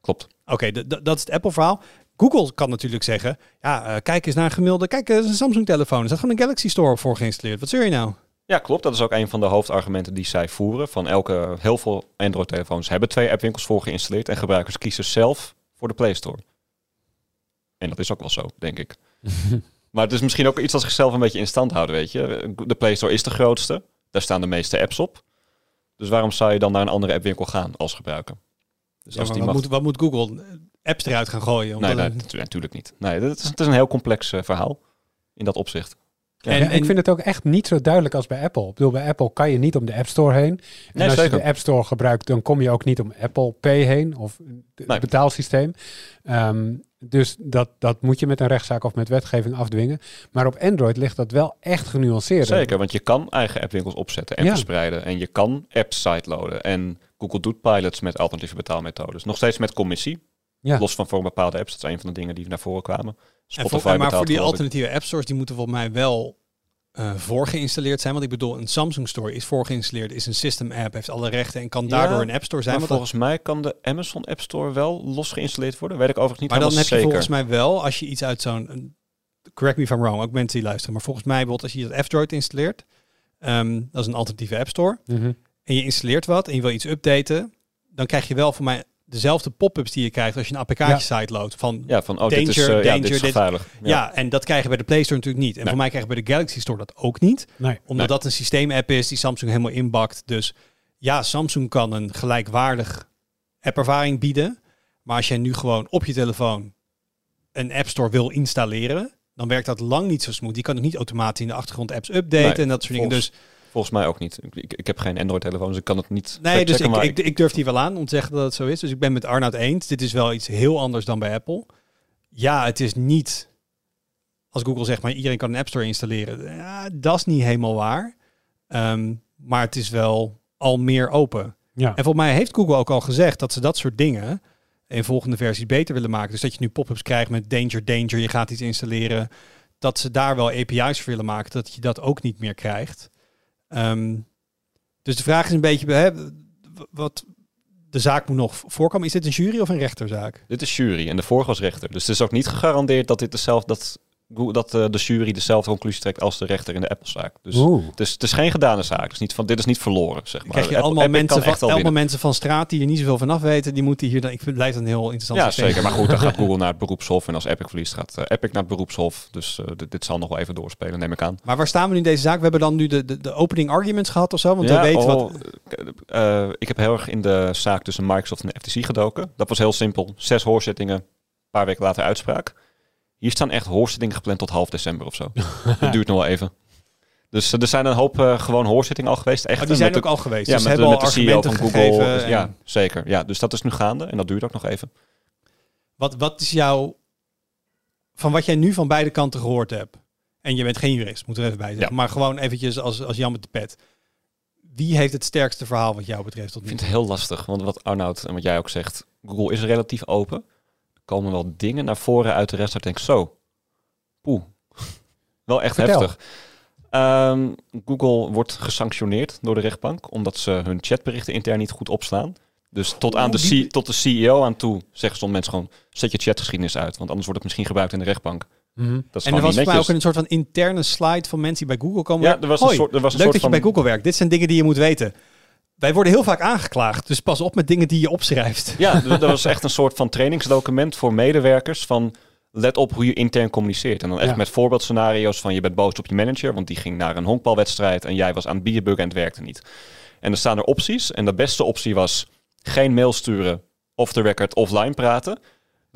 Klopt. Oké, dat is het Apple-verhaal. Google kan natuurlijk zeggen, ja, eh, kijk eens naar een gemiddelde, kijk, dat is een Samsung-telefoon. Er staat gewoon een Galaxy Store voor geïnstalleerd. Wat zeur je nou? Ja, klopt. Dat is ook een van de hoofdargumenten die zij voeren. Van elke, heel veel Android-telefoons hebben twee appwinkels voor geïnstalleerd. En gebruikers kiezen zelf voor de Play Store. En dat is ook wel zo, denk ik. [LAUGHS] maar het is misschien ook iets dat zichzelf een beetje in stand houden, weet je. De Play Store is de grootste. Daar staan de meeste apps op. Dus waarom zou je dan naar een andere appwinkel gaan als gebruiker? Dus Ja, als die wat, mag... moet, wat moet Google? Apps eruit gaan gooien? Nee, nee, natuurlijk niet. Nee, het is, het is een heel complex eh, verhaal in dat opzicht. En, Ja, en- ik vind het ook echt niet zo duidelijk als bij Apple. Ik bedoel, bij Apple kan je niet om de App Store heen. En Nee, als zeker. je de App Store gebruikt, dan kom je ook niet om Apple Pay heen of het Nee. betaalsysteem. Ehm, dus dat, dat moet je met een rechtszaak of met wetgeving afdwingen. Maar op Android ligt dat wel echt genuanceerd. Zeker, want je kan eigen appwinkels opzetten en Ja. verspreiden. En je kan apps sideloaden. En Google doet pilots met alternatieve betaalmethodes. Nog steeds met commissie. Ja. Los van voor bepaalde apps. Dat is een van de dingen die naar voren kwamen. En Spotify voor, maar voor die alternatieve app stores, die moeten volgens mij wel eh voorgeïnstalleerd zijn. Want ik bedoel, een Samsung Store is voorgeïnstalleerd, is een system app, heeft alle rechten en kan Ja, daardoor een app store zijn. Maar volgens mij kan de Amazon App Store wel los geïnstalleerd worden. Weet ik overigens niet maar dan heb je zeker. volgens mij wel, als je iets uit zo'n... Correct me if I'm wrong, ook mensen die luisteren. Maar volgens mij, bijvoorbeeld als je dat F-Droid installeert, ehm, dat is een alternatieve app store. Mhm. En je installeert wat en je wil iets updaten, dan krijg je wel voor mij dezelfde pop-ups die je krijgt als je een APK-tje site loadt. Van Ja, van oh, dit is, Danger, eh, ja, dit is dit- gevaarlijk. Ja. en dat krijgen we bij de Play Store natuurlijk niet. En Nee. voor mij krijgen we bij de Galaxy Store dat ook niet. Nee. Omdat Nee. dat een systeemapp is die Samsung helemaal inbakt. Dus ja, Samsung kan een gelijkwaardig appervaring bieden. Maar als jij nu gewoon op je telefoon een App Store wil installeren, dan werkt dat lang niet zo smooth. Die kan ook niet automatisch in de achtergrond apps updaten Nee, en dat soort dingen. Dus Volgens mij ook niet. Ik, ik, heb geen Android-telefoon, dus ik kan het niet nee, dus ik, maar ik, ik durf die wel aan om te zeggen dat het zo is. Dus ik ben met Arnoud eens. Dit is wel iets heel anders dan bij Apple. Ja, het is niet als Google zegt, maar iedereen kan een App Store installeren. Ja, dat is niet helemaal waar. Ehm, maar het is wel al meer open. Ja. En volgens mij heeft Google ook al gezegd dat ze dat soort dingen in volgende versies beter willen maken. Dus dat je nu pop-ups krijgt met danger, danger, je gaat iets installeren. Dat ze daar wel API's voor willen maken, dat je dat ook niet meer krijgt. Ehm, dus de vraag is een beetje, hè, wat de zaak moet nog voorkomen. Is dit een jury of een rechterzaak? dit is jury en de vorige rechter. Dus het is ook niet gegarandeerd dat dit dezelfde, dat, dat eh, de jury dezelfde conclusie trekt als de rechter in de Apple-zaak. Dus Oeh. het is, het is geen gedane zaak. Het is niet van, dit is niet verloren, zeg maar. Krijg je Apple- allemaal, mensen van, echt wel allemaal winnen. mensen van straat die er niet zoveel van af weten, die moeten hier dan. Ik vind het lijkt een heel interessant Ja, systeem. zeker. Maar goed, dan gaat [LAUGHS] Google naar het beroepshof. En als Epic verliest, gaat eh, Epic naar het beroepshof. Dus eh, dit, dit zal nog wel even doorspelen, neem ik aan. Maar waar staan we nu in deze zaak? We hebben dan nu de, de, de opening arguments gehad of zo. Want Ja, we weten oh, wat. ik heb heel erg in de zaak tussen Microsoft en de FTC gedoken. Dat was heel simpel. Zes hoorzittingen, een paar weken later uitspraak. Hier staan echt hoorzittingen gepland tot half december of zo. [LAUGHS] dat duurt nog wel even. Dus eh, er zijn een hoop eh, gewoon hoorzittingen al geweest. Echt, Oh, die zijn met ook de, al geweest. ja, dus met, de, met al de CEO argumenten van Google. Dus en- ja, zeker. Ja, dus dat is nu gaande en dat duurt ook nog even. Wat, wat is jouw. Van wat jij nu van beide kanten gehoord hebt. En je bent geen jurist, moet er even bij zeggen. Ja. Maar gewoon eventjes als, als Jan met de pet. Wie heeft het sterkste verhaal wat jou betreft tot Ik nu vind toe? het heel lastig, want wat Arnoud en wat jij ook zegt, Google is relatief open. Komen wel dingen naar voren uit de rest. Dat ik denk, zo, poeh, [LAUGHS] wel echt Vertel. heftig. Ehm, Google wordt gesanctioneerd door de rechtbank, omdat ze hun chatberichten intern niet goed opslaan. Dus tot, aan de, die- C- tot de CEO aan toe zeggen sommige mensen gewoon, zet je chatgeschiedenis uit, want anders wordt het misschien gebruikt in de rechtbank. Mhm. Dat is En er was mij ook een soort van interne slide van mensen die bij Google komen. Ja, er was een soort, er was een leuk soort dat je van... bij Google werkt. Dit zijn dingen die je moet weten. Wij worden heel vaak aangeklaagd, dus pas op met dingen die je opschrijft. Ja, er was echt een soort van trainingsdocument voor medewerkers van let op hoe je intern communiceert. En dan echt Ja. met voorbeeldscenario's van je bent boos op je manager, want die ging naar een honkbalwedstrijd en jij was aan het bierbuggen en het werkte niet. En er staan er opties en de beste optie was geen mail sturen, off the record, offline praten.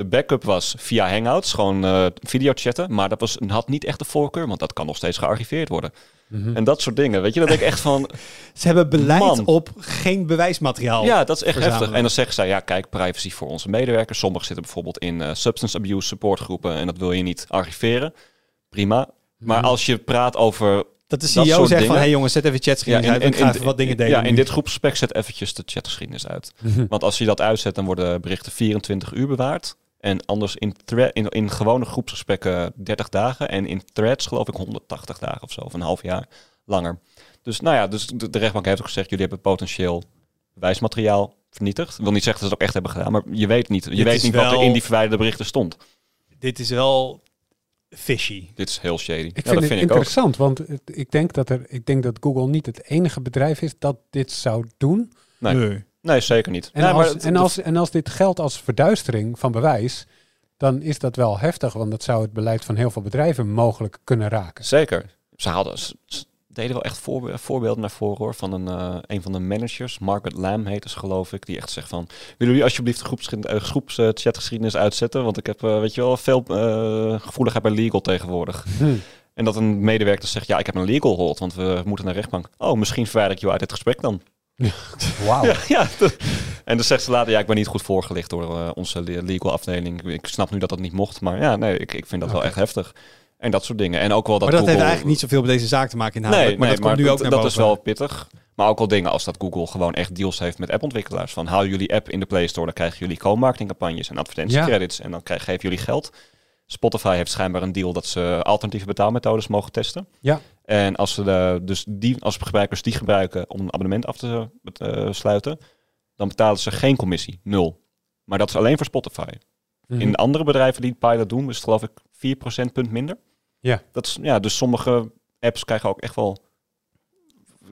De backup was via Hangouts, gewoon eh videochatten, maar dat was, had niet echt de voorkeur, want dat kan nog steeds gearchiveerd worden. Mhm. En dat soort dingen, weet je, dat denk ik echt van, [LAUGHS] Ze hebben beleid Man. op geen bewijsmateriaal. Ja, dat is echt verzamelen. heftig. En dan zeggen zij, ja, kijk, privacy voor onze medewerkers. Sommigen zitten bijvoorbeeld in eh, substance abuse supportgroepen en dat wil je niet archiveren. Prima. Maar Mhm. als je praat over... Dat de Dat CEO soort zegt van, dingen. hey jongens, zet even chatgeschiedenis uit. Ik ga even wat dingen delen. ja, in nu. dit groepsgesprek zet eventjes de chatgeschiedenis uit. Mhm. Want als je dat uitzet, dan worden berichten 24 uur bewaard. En anders in, in, in gewone groepsgesprekken 30 dagen. En in threads geloof ik 180 dagen of zo, of een half jaar langer. Dus nou ja, dus de, de rechtbank heeft ook gezegd, jullie hebben potentieel bewijsmateriaal vernietigd. Ik wil niet zeggen dat ze het ook echt hebben gedaan, maar je weet niet. Je Dit weet niet wat er in die verwijderde berichten stond. Dit is wel fishy. Dit is heel shady. Ik ja, vind dat het vind ik ook. interessant, want ik denk, dat er, ik denk dat Google niet het enige bedrijf is dat dit zou doen. Nee. Nee, zeker niet. En, Nee, maar als, het- en, als, en als dit geldt als verduistering van bewijs, dan is dat wel heftig, want dat zou het beleid van heel veel bedrijven mogelijk kunnen raken. Zeker. Ze hadden, ze, deden wel echt voorbe- voorbeelden naar voren hoor. Van een, eh, een van de managers, Margaret Lam heet ze geloof ik. Die echt zegt van, willen jullie alsjeblieft de uh, groepschatgeschiedenis uitzetten? Want ik heb, eh, weet je wel, veel eh, gevoeligheid bij legal tegenwoordig. Hm. En dat een medewerker zegt, ja, ik heb een legal hold, want we moeten naar de rechtbank. Oh, misschien verwijder ik jou uit het gesprek dan. [LAUGHS] Wauw. Ja, ja. En dan zegt ze later, ja, ik ben niet goed voorgelicht door eh, onze le- legal afdeling. Ik snap nu dat dat niet mocht, maar ja, nee, ik, ik vind dat wel echt heftig. En dat soort dingen. En ook wel dat maar dat Google... heeft eigenlijk niet zoveel met deze zaak te maken inhoudelijk. Nee, maar nee, dat komt nu dat, ook naar dat boven. is wel pittig. Maar ook wel dingen als dat Google gewoon echt deals heeft met appontwikkelaars. Van haal jullie app in de Play Store, dan krijgen jullie co-marketingcampagnes en advertentiecredits. En dan krijg, geven jullie geld. Spotify heeft schijnbaar een deal dat ze alternatieve betaalmethodes mogen testen. Ja. En als, ze de, dus die, als gebruikers die gebruiken om een abonnement af te eh, sluiten, dan betalen ze geen commissie. Nul. Maar dat is alleen voor Spotify. Mhm. In andere bedrijven die het pilot doen, is het geloof ik 4 procentpunt minder. Ja. Dat is, ja, dus sommige apps krijgen ook echt wel,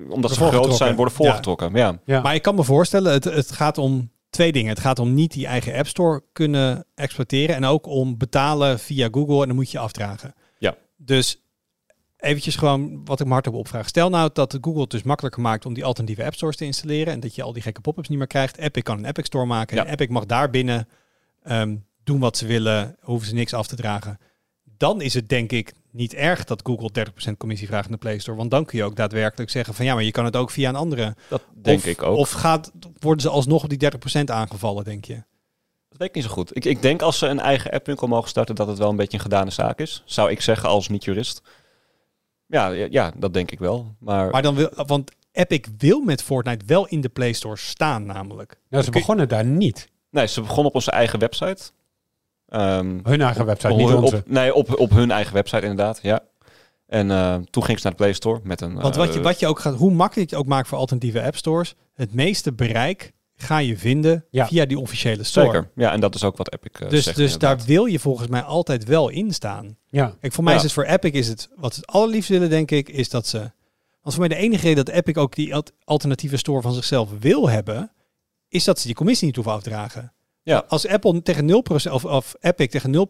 omdat ze groot zijn, worden voorgetrokken. Ja. Ja. Maar ik kan me voorstellen, het, het gaat om twee dingen. Het gaat om niet die eigen App Store kunnen exploiteren. En ook om betalen via Google en dan moet je afdragen. Ja. Dus eventjes gewoon wat ik me hardop opvraag. Stel nou dat Google het dus makkelijker maakt om die alternatieve App Stores te installeren. En dat je al die gekke pop-ups niet meer krijgt. Epic kan een Epic Store maken. Ja. En Epic mag daar binnen ehm, doen wat ze willen. Hoeven ze niks af te dragen. Dan is het denk ik niet erg dat Google 30% commissie vraagt in de Play Store. Want dan kun je ook daadwerkelijk zeggen van ja, maar je kan het ook via een andere Dat denk of, ik ook. Of gaat, worden ze alsnog op die 30% aangevallen, denk je? Dat weet ik niet zo goed. Ik, ik denk als ze een eigen appwinkel mogen starten, dat het wel een beetje een gedane zaak is. Zou ik zeggen als niet-jurist. Ja, ja, ja, dat denk ik wel. Maar, Maar dan wil, want Epic wil met Fortnite wel in de Play Store staan, namelijk. Nou, ze begonnen daar niet. nee, ze begonnen op onze eigen website. Ehm, Hun eigen website, op, niet op- onze. nee, op, op hun eigen website inderdaad, ja. En eh, toen ging ze naar de Play Store met een... Want wat je, eh, wat je ook gaat, hoe makkelijk je het ook maakt voor alternatieve app stores, het meeste bereik ga je vinden Ja. via die officiële store. Zeker, ja, en dat is ook wat Epic eh, Dus, zegt dus daar wil je volgens mij altijd wel in staan. Ja. Kijk, voor mij Ja. is het voor Epic is het wat ze het allerliefst willen, denk ik, is dat ze. Want voor mij de enige reden dat Epic ook die alt- alternatieve store van zichzelf wil hebben, is dat ze die commissie niet hoeven afdragen. Ja. Als Apple tegen 0% of, of Epic tegen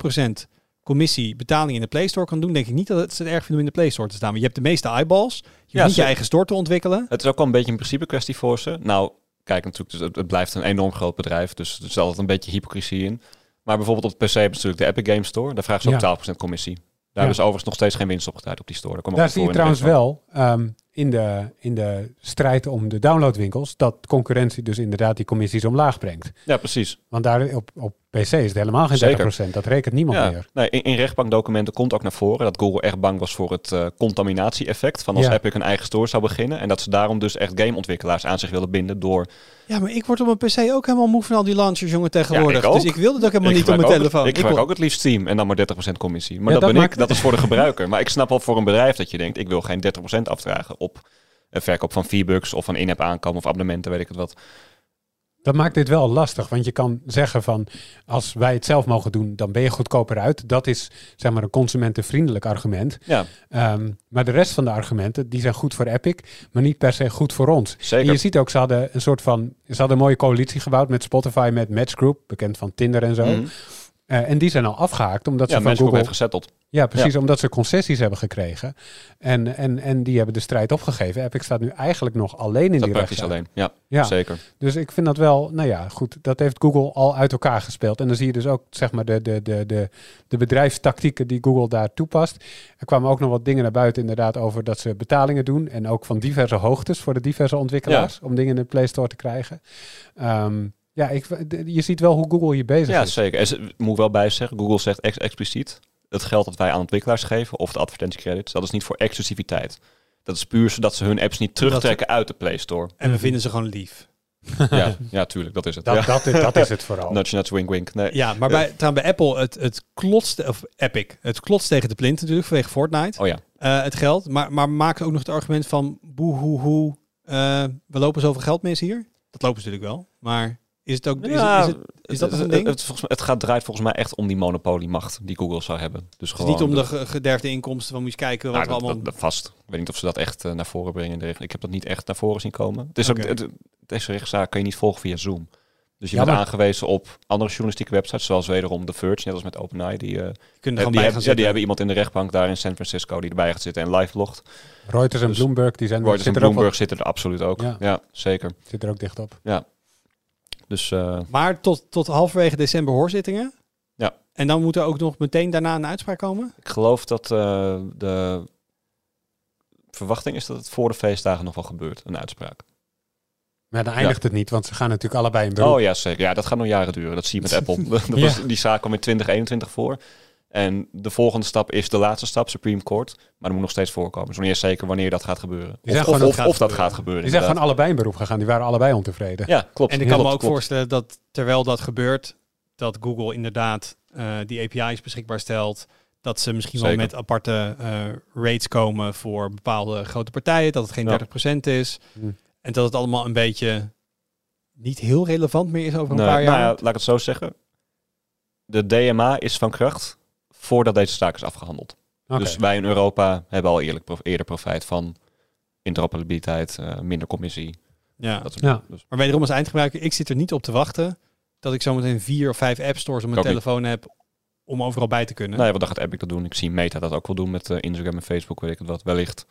0% commissie betaling in de Play Store kan doen, denk ik niet dat het ze het erg vinden om in de Play Store te staan. Maar je hebt de meeste eyeballs. Je Ja, niet je eigen store te ontwikkelen. Het is ook wel een beetje een principe kwestie voor ze. Nou, kijk natuurlijk, dus het, het blijft een enorm groot bedrijf, dus er is altijd een beetje hypocrisie in. Maar bijvoorbeeld op de PC hebben ze natuurlijk de Epic Game Store. Daar vragen ze ook Ja. 12% commissie. Daar Ja. ze overigens nog steeds geen winst op gedraaid op die store. Daar, Daar zie je trouwens wel ehm, in, de, in de strijd om de downloadwinkels dat concurrentie dus inderdaad die commissies omlaag brengt. Ja, precies. Want daar op, op PC is het helemaal geen Zeker. 30%. Dat rekent niemand Ja. meer. Nee, in, in rechtbankdocumenten komt ook naar voren dat Google echt bang was voor het eh, contaminatie-effect. Van als Ja. Epic een eigen store zou beginnen. En dat ze daarom dus echt gameontwikkelaars aan zich willen binden door... Ja, maar ik word op mijn PC ook helemaal moe van al die launchers, jongen, tegenwoordig. Ja, ik ook. dus ik wilde ook helemaal Ik niet op mijn telefoon. Ik gebruik ook het liefst Steam en dan maar 30% commissie. Maar Ja, dat, dat ben maakt- ik, dat is voor de gebruiker. Maar ik snap wel voor een bedrijf dat je denkt, ik wil geen 30% afdragen op een verkoop van V-Bucks of van in-app aankomen of abonnementen, weet ik het wat. Dat maakt dit wel lastig, want je kan zeggen van als wij het zelf mogen doen, dan ben je goedkoper uit. Dat is zeg maar een consumentenvriendelijk argument. Ja, Ehm, maar de rest van de argumenten, die zijn goed voor Epic, maar niet per se goed voor ons. En zeker. je ziet ook, ze hadden een soort van, ze hadden een mooie coalitie gebouwd met Spotify, met Match Group, bekend van Tinder en zo. Eh, en die zijn al afgehaakt, omdat Ja, ze van Google... heeft gezetteld. Ja, precies, omdat ze concessies hebben gekregen. En, en, en die hebben de strijd opgegeven. Epic staat nu eigenlijk nog alleen in Dat die rechtszaak. alleen. Ja, Ja, zeker. dus ik vind dat wel, nou ja, goed, dat heeft Google al uit elkaar gespeeld. En dan zie je dus ook, zeg maar, de, de, de, de, de bedrijfstactieken die Google daar toepast. Er kwamen ook nog wat dingen naar buiten, inderdaad, over dat ze betalingen doen. En ook van diverse hoogtes voor de diverse ontwikkelaars, om dingen in de Play Store te krijgen. Ehm, ja, ik, je ziet wel hoe Google hier bezig Ja, is. zeker. En ze- ik moet wel bij zeggen, Google zegt ex expliciet, het geld dat wij aan ontwikkelaars geven, of de advertentiecredits, dat is niet voor exclusiviteit. Dat is puur zodat ze hun apps niet terugtrekken uit de Play Store. En we vinden ze gewoon lief. [LAUGHS] ja, ja, tuurlijk, dat is het. Dat, ja. dat, is, dat is het vooral. Nudge, nudge, wink, wink. Nee. Ja, maar bij, trouwens bij Apple, het, het klotst, of Epic, het klotst tegen de plint natuurlijk vanwege Fortnite. Oh ja. Eh, het geld. Maar, maar maken ook nog het argument van boehoehoe, eh we lopen zoveel geld mis hier. Dat lopen ze natuurlijk wel. Maar is het ook, is, Ja, het, is, het, is dat een het, ding? Het, volgens mij- het gaat, draait volgens mij echt om die monopoliemacht die Google zou hebben. Dus Het is gewoon niet om de ge- gederfde inkomsten van moet je kijken wat Nou, we dat, allemaal... dat- dat vast. Ik weet niet of ze dat echt eh, naar voren brengen. in de recht- Ik heb dat niet echt naar voren zien komen. Het is ook, het, deze rechtszaak kan je niet volgen via Zoom. Dus je Ja, bent maar- aangewezen op andere journalistieke websites, zoals wederom The Verge, net als met OpenAI. Die, eh, kunnen er die, gewoon bij hebben, gaan ja, die hebben iemand in de rechtbank daar in San Francisco die erbij gaat zitten en live logt. Reuters en Dus Bloomberg, die zijn Reuters en er Bloomberg zitten er absoluut ook. Ja. Ja, zeker. zit er ook dicht op. Dus eh, Maar tot, tot halverwege december hoorzittingen. Ja. En dan moet er ook nog meteen daarna een uitspraak komen? ik geloof dat eh, de verwachting is dat het voor de feestdagen nog wel gebeurt, een uitspraak. Maar dan eindigt het niet, want ze gaan natuurlijk allebei in beroep. Oh ja, zeker. Ja, dat gaat nog jaren duren. Dat zie je met [LAUGHS] Apple. dat was, [LAUGHS] die zaak kwam in 2021 voor. En de volgende stap is de laatste stap, Supreme Court. Maar dat moet nog steeds voorkomen. Dus is zeker wanneer dat gaat gebeuren. Of, of, dat of gaat dat gebeuren. gaat gebeuren. Die zijn gewoon allebei in beroep gegaan. Die waren allebei ontevreden. Ja, klopt. En ik kan me ook klopt. voorstellen dat terwijl dat gebeurt, dat Google inderdaad eh, die API's beschikbaar stelt. Dat ze misschien wel met aparte eh, rates komen voor bepaalde grote partijen. Dat het geen Ja. 30% is. Hm. En dat het allemaal een beetje niet heel relevant meer is over een Nee, paar jaar. Nou ja, laat ik het zo zeggen. De DMA is van kracht voordat deze zaak is afgehandeld. Dus wij in Europa hebben al eerlijk prof- eerder profijt van interoperabiliteit, eh, minder commissie. ja. Dat Ja. Dus, Maar wederom als eindgebruiker, ik zit er niet op te wachten dat ik zometeen vier of vijf app stores op mijn niet. telefoon heb om overal bij te kunnen. nou ja, wat dan gaat Epic dat doen? Ik zie Meta dat ook wel doen met eh, Instagram en Facebook, weet ik het wat, wellicht.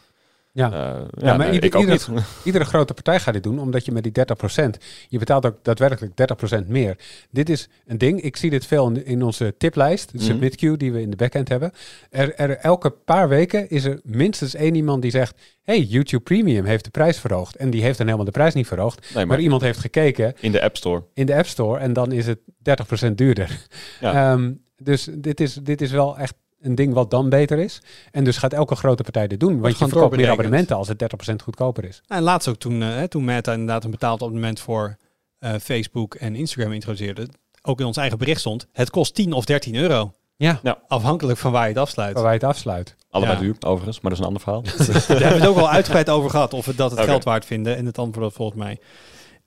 Ja. Eh, ja, maar nee, ieder- ik ook ieder- niet. [LAUGHS] Iedere grote partij gaat dit doen, omdat je met die 30%, je betaalt ook daadwerkelijk 30% meer. Dit is een ding, ik zie dit veel in, in onze tiplijst, de Mhm. submit queue die we in de backend hebben. Er, er elke paar weken is er minstens één iemand die zegt, hey, YouTube Premium heeft de prijs verhoogd. En die heeft dan helemaal de prijs niet verhoogd. Nee, Maar, maar iemand heeft gekeken in de App Store. in de App Store en dan is het 30% duurder. Ja. Ehm, dus dit is, dit is wel echt een ding wat dan beter is. En dus gaat elke grote partij dit doen, want je gewoon verkoopt meer abonnementen als het 30% goedkoper is. Nou, en laatst ook toen, eh, hè, toen Meta inderdaad een betaald abonnement voor eh, Facebook en Instagram introduceerde, ook in ons eigen bericht stond, het kost 10 of 13 euro. Ja, Afhankelijk van waar je het afsluit. waar wij het afsluit. Allebei Ja. duur, overigens, maar dat is een ander verhaal. [LAUGHS] [LAUGHS] Daar hebben we het ook al uitgebreid over gehad, of we dat het geld waard vinden. En het antwoord was volgens mij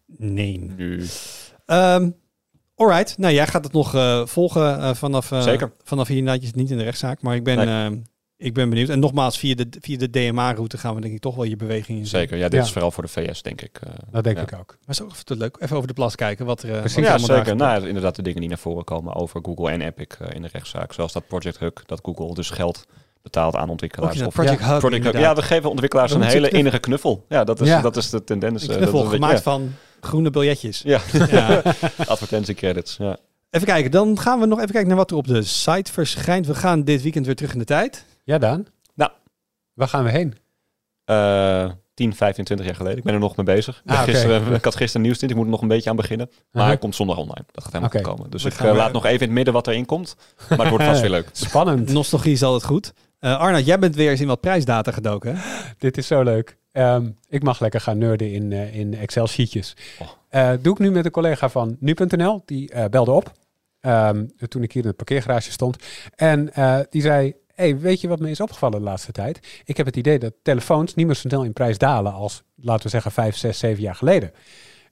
nee. nu. Ehm alright, nou jij gaat het nog eh, volgen eh, vanaf, eh, Zeker. vanaf hier. Nou, je zit niet in de rechtszaak, maar ik ben, Nee. ehm, ik ben benieuwd. En nogmaals, via de, via de DMA-route gaan we denk ik toch wel je beweging in zien. Zeker, ja, dit Ja. is vooral voor de VS, denk ik. eh. Dat denk Ja. ik ook. Maar ook even leuk. Even over de plas kijken wat er, eh, Precies. wat er Ja, zeker. Nou, ja, inderdaad de dingen die naar voren komen over Google en Epic in de rechtszaak. Zoals dat Project Hug, dat Google dus geld betaalt aan ontwikkelaars. of Project ja, Hug, Project. Ja, we geven ontwikkelaars een hele innige knuffel. Ja, dat is, Ja. dat is de tendens. Een eh, knuffel dat gemaakt van groene biljetjes. Ja, Ja. [LAUGHS] advertentiecredits. Ja. Even kijken, dan gaan we nog even kijken naar wat er op de site verschijnt. We gaan dit weekend weer terug in de tijd. Ja, Daan? Nou. Waar gaan we heen? Eh 10, 15, 20 jaar geleden. Ik ben er nog mee bezig. Ah, [LAUGHS] gisteren, ik had gisteren nieuws ik moet er nog een beetje aan beginnen. Maar Aha. hij komt zondag online. Dat gaat helemaal Oké. goed komen. Dus We ik eh, weer- laat nog even in het midden wat erin komt. Maar het wordt vast weer leuk. [LAUGHS] Spannend. Nostalgie is altijd goed. Eh Arnoud, jij bent weer eens in wat prijsdata gedoken. hè? Dit is zo leuk. Ehm, ik mag lekker gaan nerden in, eh, in Excel-sheetjes. Oh. Eh, doe ik nu met een collega van nu.nl. Die eh, belde op ehm, toen ik hier in het parkeergarage stond. En die zei, hey, weet je wat me is opgevallen de laatste tijd? Ik heb het idee dat telefoons niet meer zo snel in prijs dalen als, laten we zeggen, vijf, zes, zeven jaar geleden.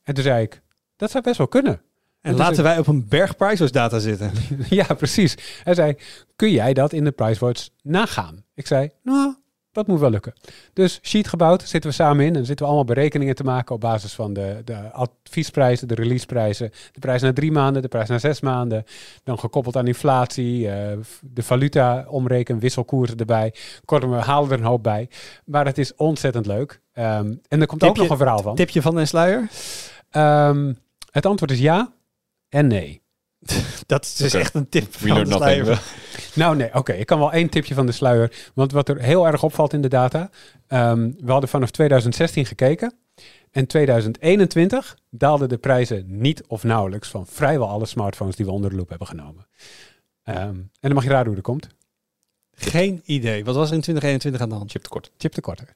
En toen zei ik, dat zou best wel kunnen. En laten wij op een berg Priceworks data zitten. [LAUGHS] ja, precies. Hij zei, kun jij dat in de PriceWatch nagaan? Ik zei, nou, dat moet wel lukken. Dus sheet gebouwd, zitten we samen in en zitten we allemaal berekeningen te maken op basis van de, de adviesprijzen, de releaseprijzen, de prijs na drie maanden, de prijs na zes maanden, dan gekoppeld aan inflatie, eh, de valuta omrekenen, wisselkoersen erbij. Kortom, we halen er een hoop bij. Maar het is ontzettend leuk. Ehm, en er komt ook nog een verhaal van. Tipje van den sluier? Ehm, het antwoord is ja en nee. [LAUGHS] Dat is dus echt een tip van sluier. Nou nee, oké. Ik kan wel één tipje van de sluier. Want wat er heel erg opvalt in de data. ehm, we hadden vanaf 2016 gekeken. En 2021 daalden de prijzen niet of nauwelijks van vrijwel alle smartphones die we onder de loep hebben genomen. Ehm, en dan mag je raden hoe dat komt. Geen idee. Wat was er in 2021 aan de hand? Chiptekort. Chiptekorten.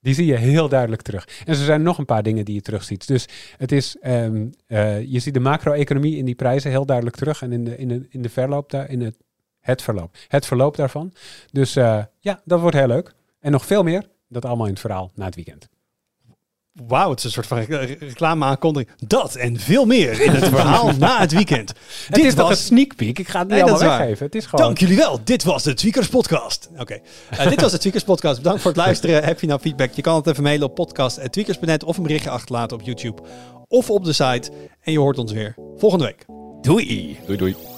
Die zie je heel duidelijk terug. En er zijn nog een paar dingen die je terugziet. Dus het is, ehm, eh, je ziet de macro-economie in die prijzen heel duidelijk terug. En in de, in de, in de verloop daar, in het, het verloop. Het verloop daarvan. Dus eh, ja, dat wordt heel leuk. En nog veel meer. Dat allemaal in het verhaal na het weekend. Wauw, het is een soort van re- reclame-aankondiging. Dat en veel meer in het verhaal na het weekend. [LAUGHS] Het is toch een sneak peek? Ik ga het niet Nee, allemaal weggeven. Het is gewoon... Dank jullie wel. Dit was de Tweakers Podcast. Oké. Eh, dit was de Tweakers Podcast. Bedankt voor het luisteren. Heb je nou feedback? Je kan het even mailen op podcast.tweakers.net of een berichtje achterlaten op YouTube of op de site. En je hoort ons weer volgende week. Doei! Doei doei.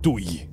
Doei!